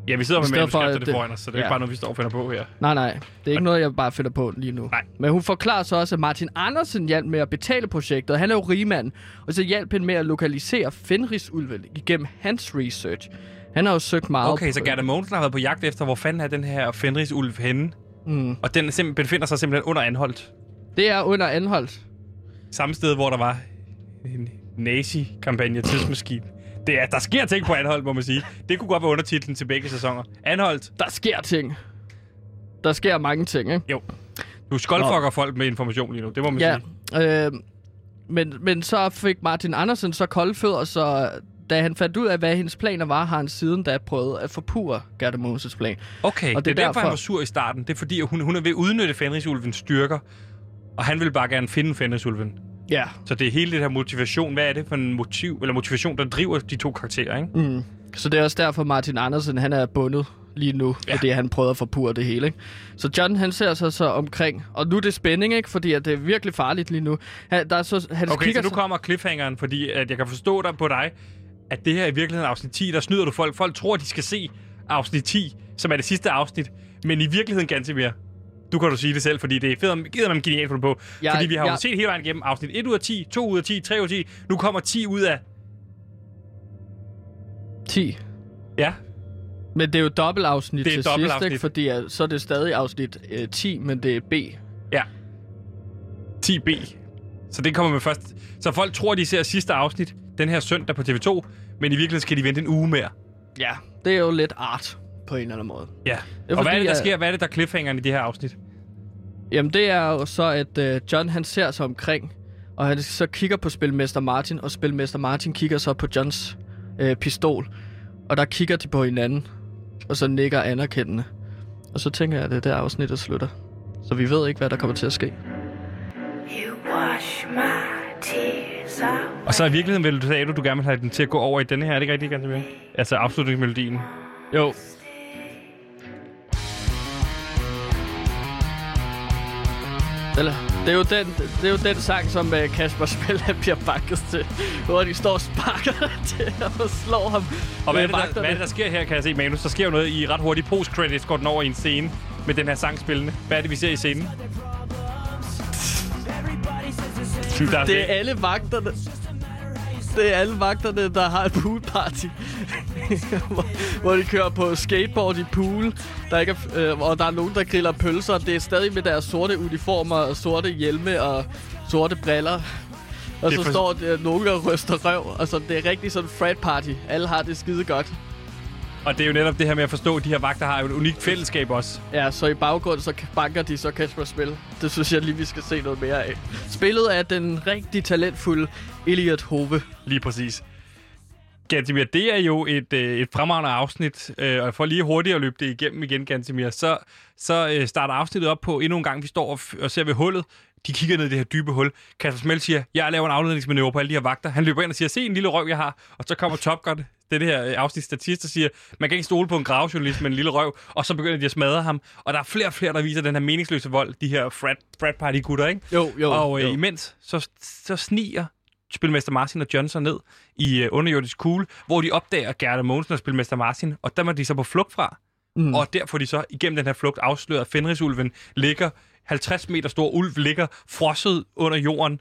Ja, vi sidder med manuskriptet det det- foran os, så det er ja. ikke bare noget, vi står og finder på her. Nej, nej. Det er ikke noget, jeg bare finder på lige nu. Nej. Men hun forklarer så også, at Martin Andersen hjalp med at betale projektet. Han er jo rigmand. Og så hjalp han med at lokalisere Fenrisulven igennem hans research. Han har jo søgt meget Okay, så Gerda Mogensen har været på jagt efter, hvor fanden er den her Fenrisulv henne? Mm. Og den simp- befinder sig simpelthen under anholdt. Det er under anholdt. Samme sted, hvor der var en nazi-kampagne tidsmaskine. Det er, der sker ting på Anholdt, må man sige. Det kunne godt være undertitlen til begge sæsoner. Anholdt, Der sker ting. Der sker mange ting, ikke? jo. Du skoldfucker folk med information lige nu, det må man Ja. sige. Øh, men, men så fik Martin Andersen så kolde fødder, så da han fandt ud af, hvad hendes planer var, har han siden da prøvet at forpure Gerda Moses plan. Okay, Og det, det er er derfor, han var sur i starten. Det er fordi, hun, hun er ved at udnytte Fenrisulvens styrker. Og han vil bare gerne finde Fenrisulven. Ja. Så det er hele det her motivation. Hvad er det for en motiv, eller motivation, der driver de to karakterer, ikke? Mm. Så det er også derfor, Martin Andersen han er bundet lige nu, Ja. ja. fordi han prøver at forpure det hele. Ikke? Så John han ser sig så omkring, og nu er det spænding, ikke? fordi at det er virkelig farligt lige nu. Han, der er så, han Okay, så nu kommer cliffhangeren, fordi at jeg kan forstå dig på dig, at det her er i virkeligheden afsnit 10, der snyder du folk. Folk tror, de skal se afsnit 10, som er det sidste afsnit. Men i virkeligheden, Gantemir, du kan du sige det selv, fordi det er fedt, gider man genialt for på. Jeg- fordi vi har jo jeg- set hele vejen igennem afsnit 1 ud af 10, 2 ud af 10, 3 ud af 10. Nu kommer 10 ud af 10. Ja, Men det er jo dobbeltafsnit Det er til sidst, dobbeltafsnit. ikke? Fordi uh, så er det stadig afsnit uh, 10, men det er B. ja. 10B. Så det kommer med først. Så folk tror, de ser sidste afsnit den her søndag på TV2, men i virkeligheden skal de vente en uge mere. Ja, det er jo lidt art på en eller anden måde. Ja. er Og hvad er fordi, det, der sker? Hvad er det, der er cliffhangeren i de her afsnit? Jamen, det er jo så, at uh, John han ser sig omkring, og han så kigger på Spilmester Martin, og Spilmester Martin kigger så på Johns uh, pistol. Og der kigger de på hinanden, og så nikker anerkendende. Og så tænker jeg, at det er der afsnittet slutter. Så vi ved ikke, hvad der kommer til at ske. You wash my tears away. Og så i virkeligheden vil du sige, at du gerne vil have den til at gå over i denne her. Er det ikke rigtigt, Gantemir? Altså afslutningsmelodien. Jo. Eller, det er jo den, det er jo den sang, som uh, Kasper Spiller (laughs) bliver bakket til, hvor de står og sparker (laughs) til og slår ham. Og hvad er, det, der, hvad er det, der sker her, kan jeg se, Manus? Der sker jo noget i ret hurtigt post-credits, går den over i en scene med den her sang spillende. Hvad er det, vi ser i scenen? Det er alle vagterne. Det er alle vagterne, der har et poolparty. (laughs) hvor, hvor de kører på skateboard i pool. Der ikke er, øh, og der er nogen, der griller pølser. Det er stadig med deres sorte uniformer, og sorte hjelme og sorte briller. Og er så for- står der nogen og ryster røv. Altså, det er rigtig sådan frat party. Alle har det skide godt. Og det er jo netop det her med at forstå, at de her vagter har jo et unikt fællesskab også. Ja, så i baggrund, så banker de så Kasper Spil. Det synes jeg lige, vi skal se noget mere af. Spillet af den rigtig talentfulde Elliot Hove. Lige præcis. Gantemir, det er jo et, øh, et fremragende afsnit, øh, og for lige hurtigt at løbe det igennem igen, Gantemir, så, så øh, starter afsnittet op på endnu en gang, vi står og, ser ved hullet. De kigger ned i det her dybe hul. Kasper Smell siger, jeg laver en afledningsmanøvre på alle de her vagter. Han løber ind og siger, se en lille røv, jeg har. Og så kommer Top Gun, det, det her øh, afsnit statist, og siger, man kan ikke stole på en gravjournalist med en lille røv. Og så begynder de at smadre ham. Og der er flere og flere, der viser den her meningsløse vold, de her frat, frat party gutter, ikke? Jo, jo, Og øh, jo. imens, så, så sniger spilmester Martin og Johnson ned i øh, underjordisk kugle, hvor de opdager Gerda Mogensen og spilmester Martin, og der var de så på flugt fra. Mm. Og der får de så igennem den her flugt afsløret, at Fenrisulven ligger, 50 meter stor ulv ligger frosset under jorden,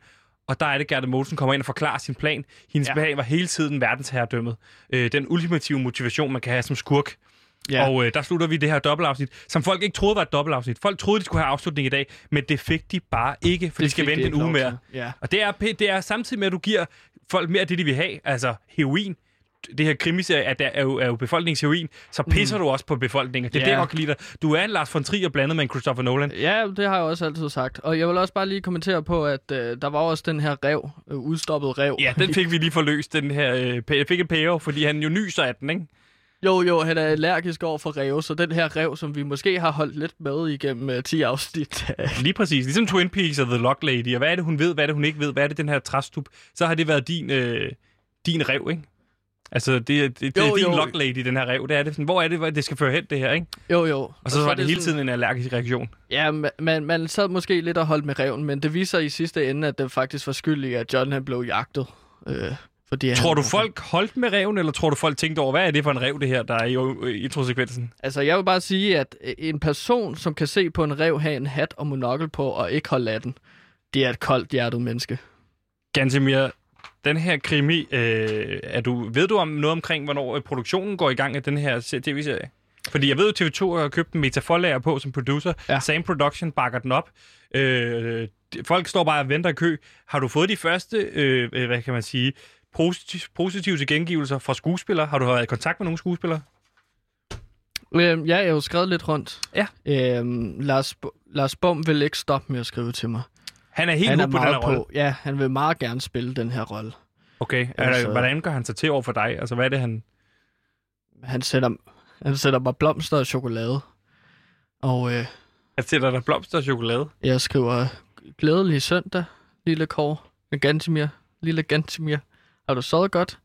og der er det, Gerda Mogensen kommer ind og forklarer sin plan. Hendes ja. Plan var hele tiden verdensherredømmet. Øh, den ultimative motivation, man kan have som skurk. Ja. Og øh, der slutter vi det her dobbeltafsnit, som folk ikke troede var et dobbeltafsnit. Folk troede, de skulle have afslutning i dag, men det fik de bare ikke, for de skal vente en uge mere. Ja. Og det er, det er samtidig med, at du giver folk mere af det, de vil have, altså heroin. Det her krimiserie er, der er, jo, er jo befolkningens heroin, så pisser mm. du også på befolkningen. Det er Ja. det, jeg godt kan lide dig. Du er en Lars von Trier blandet med en Christopher Nolan. Ja, det har jeg også altid sagt. Og jeg vil også bare lige kommentere på, at øh, der var også den her rev, øh, udstoppet rev. Ja, den fik vi lige forløst, den her. Øh, fik et payoff, fordi han jo nyser af den, ikke? Jo, jo, han er allergisk over for rev, så den her rev, som vi måske har holdt lidt med igennem øh, 10 afsnit. (laughs) Lige præcis. Ligesom Twin Peaks og The Lock Lady. Og hvad er det, hun ved? Hvad er det, hun ikke ved? Hvad er det, den her træstup? Så har det været din, øh, din rev, ikke? Altså, det, det, det Jo, er din jo. Lock Lady, den her rev. Det er det sådan, hvor er det, hvor det skal føre hen, det her, ikke? jo, jo. Og så, så var det, hele sådan- tiden en allergisk reaktion. Ja, man, man, man sad måske lidt og holdt med reven, men det viser i sidste ende, at det faktisk var skyld i, at John han blev jagtet. Øh, fordi Tror han, du, folk holdt med reven, eller tror du, folk tænkte over, hvad er det for en rev, det her, der er i i introsekvensen? Altså, jeg vil bare sige, at øh, en person, som kan se på en rev have en hat og monokkel på, og ikke holde af den, det er et koldt hjertet menneske. Gantemir, den her krimi, øh, er du, ved du om noget omkring, hvornår øh, produktionen går i gang af den her se- tv-serie? Fordi jeg ved, at TV2 har købt en metaforlager på som producer. Ja. Same Production bakker den op. Øh, folk står bare og venter i kø. Har du fået de første, øh, øh, hvad kan man sige, positive, positive tilkendegivelser fra skuespillere? Har du været i kontakt med nogle skuespillere? Øh, ja, jeg har jo skrevet lidt rundt. Ja. Øh, Lars, Lars Bum vil ikke stoppe med at skrive til mig. Han er helt han er på den her rolle. Ja, han vil meget gerne spille den her rolle. Okay, altså... Altså- hvordan gør han sig til over for dig? Altså, hvad er det, han... Han sætter, han sætter mig blomster og chokolade. Og øh, Han sætter dig blomster og chokolade. jeg skriver, glædelig søndag, lille Kåre. Gantimir, lille Gantimir. Har du sovet godt?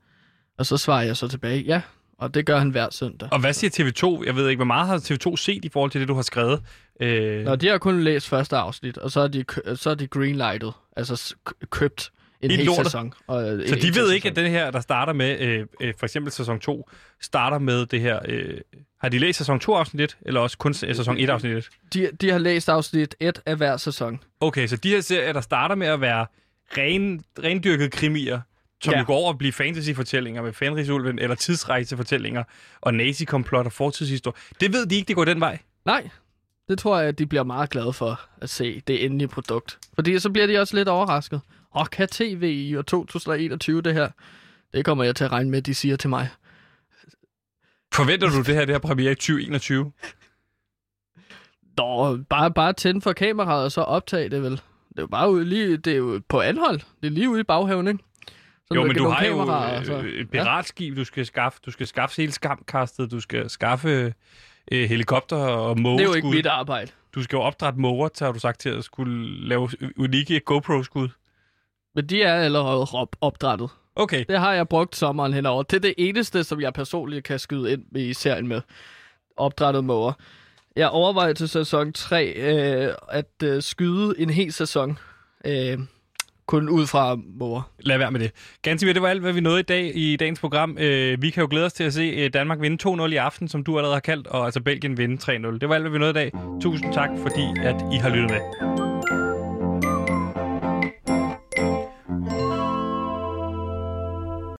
Og så svarer jeg så tilbage, ja. Og det gør han hver søndag. Og hvad siger TV2? Jeg ved ikke, hvor meget har TV2 set i forhold til det, du har skrevet? Øh, Nå, de har kun læst første afsnit, og så er de, så er de greenlightet, altså købt en hel lortet. sæson. Og, øh, så en de ved ikke, sæson. at den her, der starter med, øh, øh, for eksempel sæson 2, starter med det her... Øh, har de læst sæson 2 afsnit 1, eller også kun sæson 1 afsnit 1? de, de har læst afsnit 1 af hver sæson. Okay, så de her serier, der starter med at være ren, rendyrket krimier, som Ja. jo går over at blive fantasyfortællinger med Fenrisulven, eller tidsrejsefortællinger, og nazikomplot og fortidshistorie. Det ved de ikke, det går den vej. Nej, det tror jeg, at de bliver meget glade for at se det endelige produkt. Fordi så bliver de også lidt overrasket. Åh, kan tv i år 2021 det her? Det kommer jeg til at regne med, de siger til mig. Forventer du det her, det her premiere i 2021? Nå, bare, bare tænde for kameraet og så optage det vel. Det er jo bare ude, lige, det er jo på anhold. Det er lige ude i baghaven, ikke? Så Jo, men du har jo kameraer, så- øh, et piratskib, du skal skaffe. Du skal skaffe hele skamkastet, du skal skaffe øh, helikopter og mågeskud. Det er jo ikke mit arbejde. Du skal jo opdrætte måger, har du sagt til at skulle lave unikke GoPro-skud. Men de er allerede op- opdrettet. Okay. Det har jeg brugt sommeren henover. Det er det eneste, som jeg personligt kan skyde ind i serien med. Opdrettet måger. Jeg overvejer til sæson 3 øh, at øh, skyde en hel sæson. Øh, kun ud fra mor. Lad være med det. Gansimir, det var alt, hvad vi nåede i dag i dagens program. Øh, vi kan jo glæde os til at se øh, Danmark vinde 2-0 i aften, som du allerede har kaldt, og altså Belgien vinde 3-0. Det var alt, hvad vi nåede i dag. Tusind tak, fordi at I har lyttet med.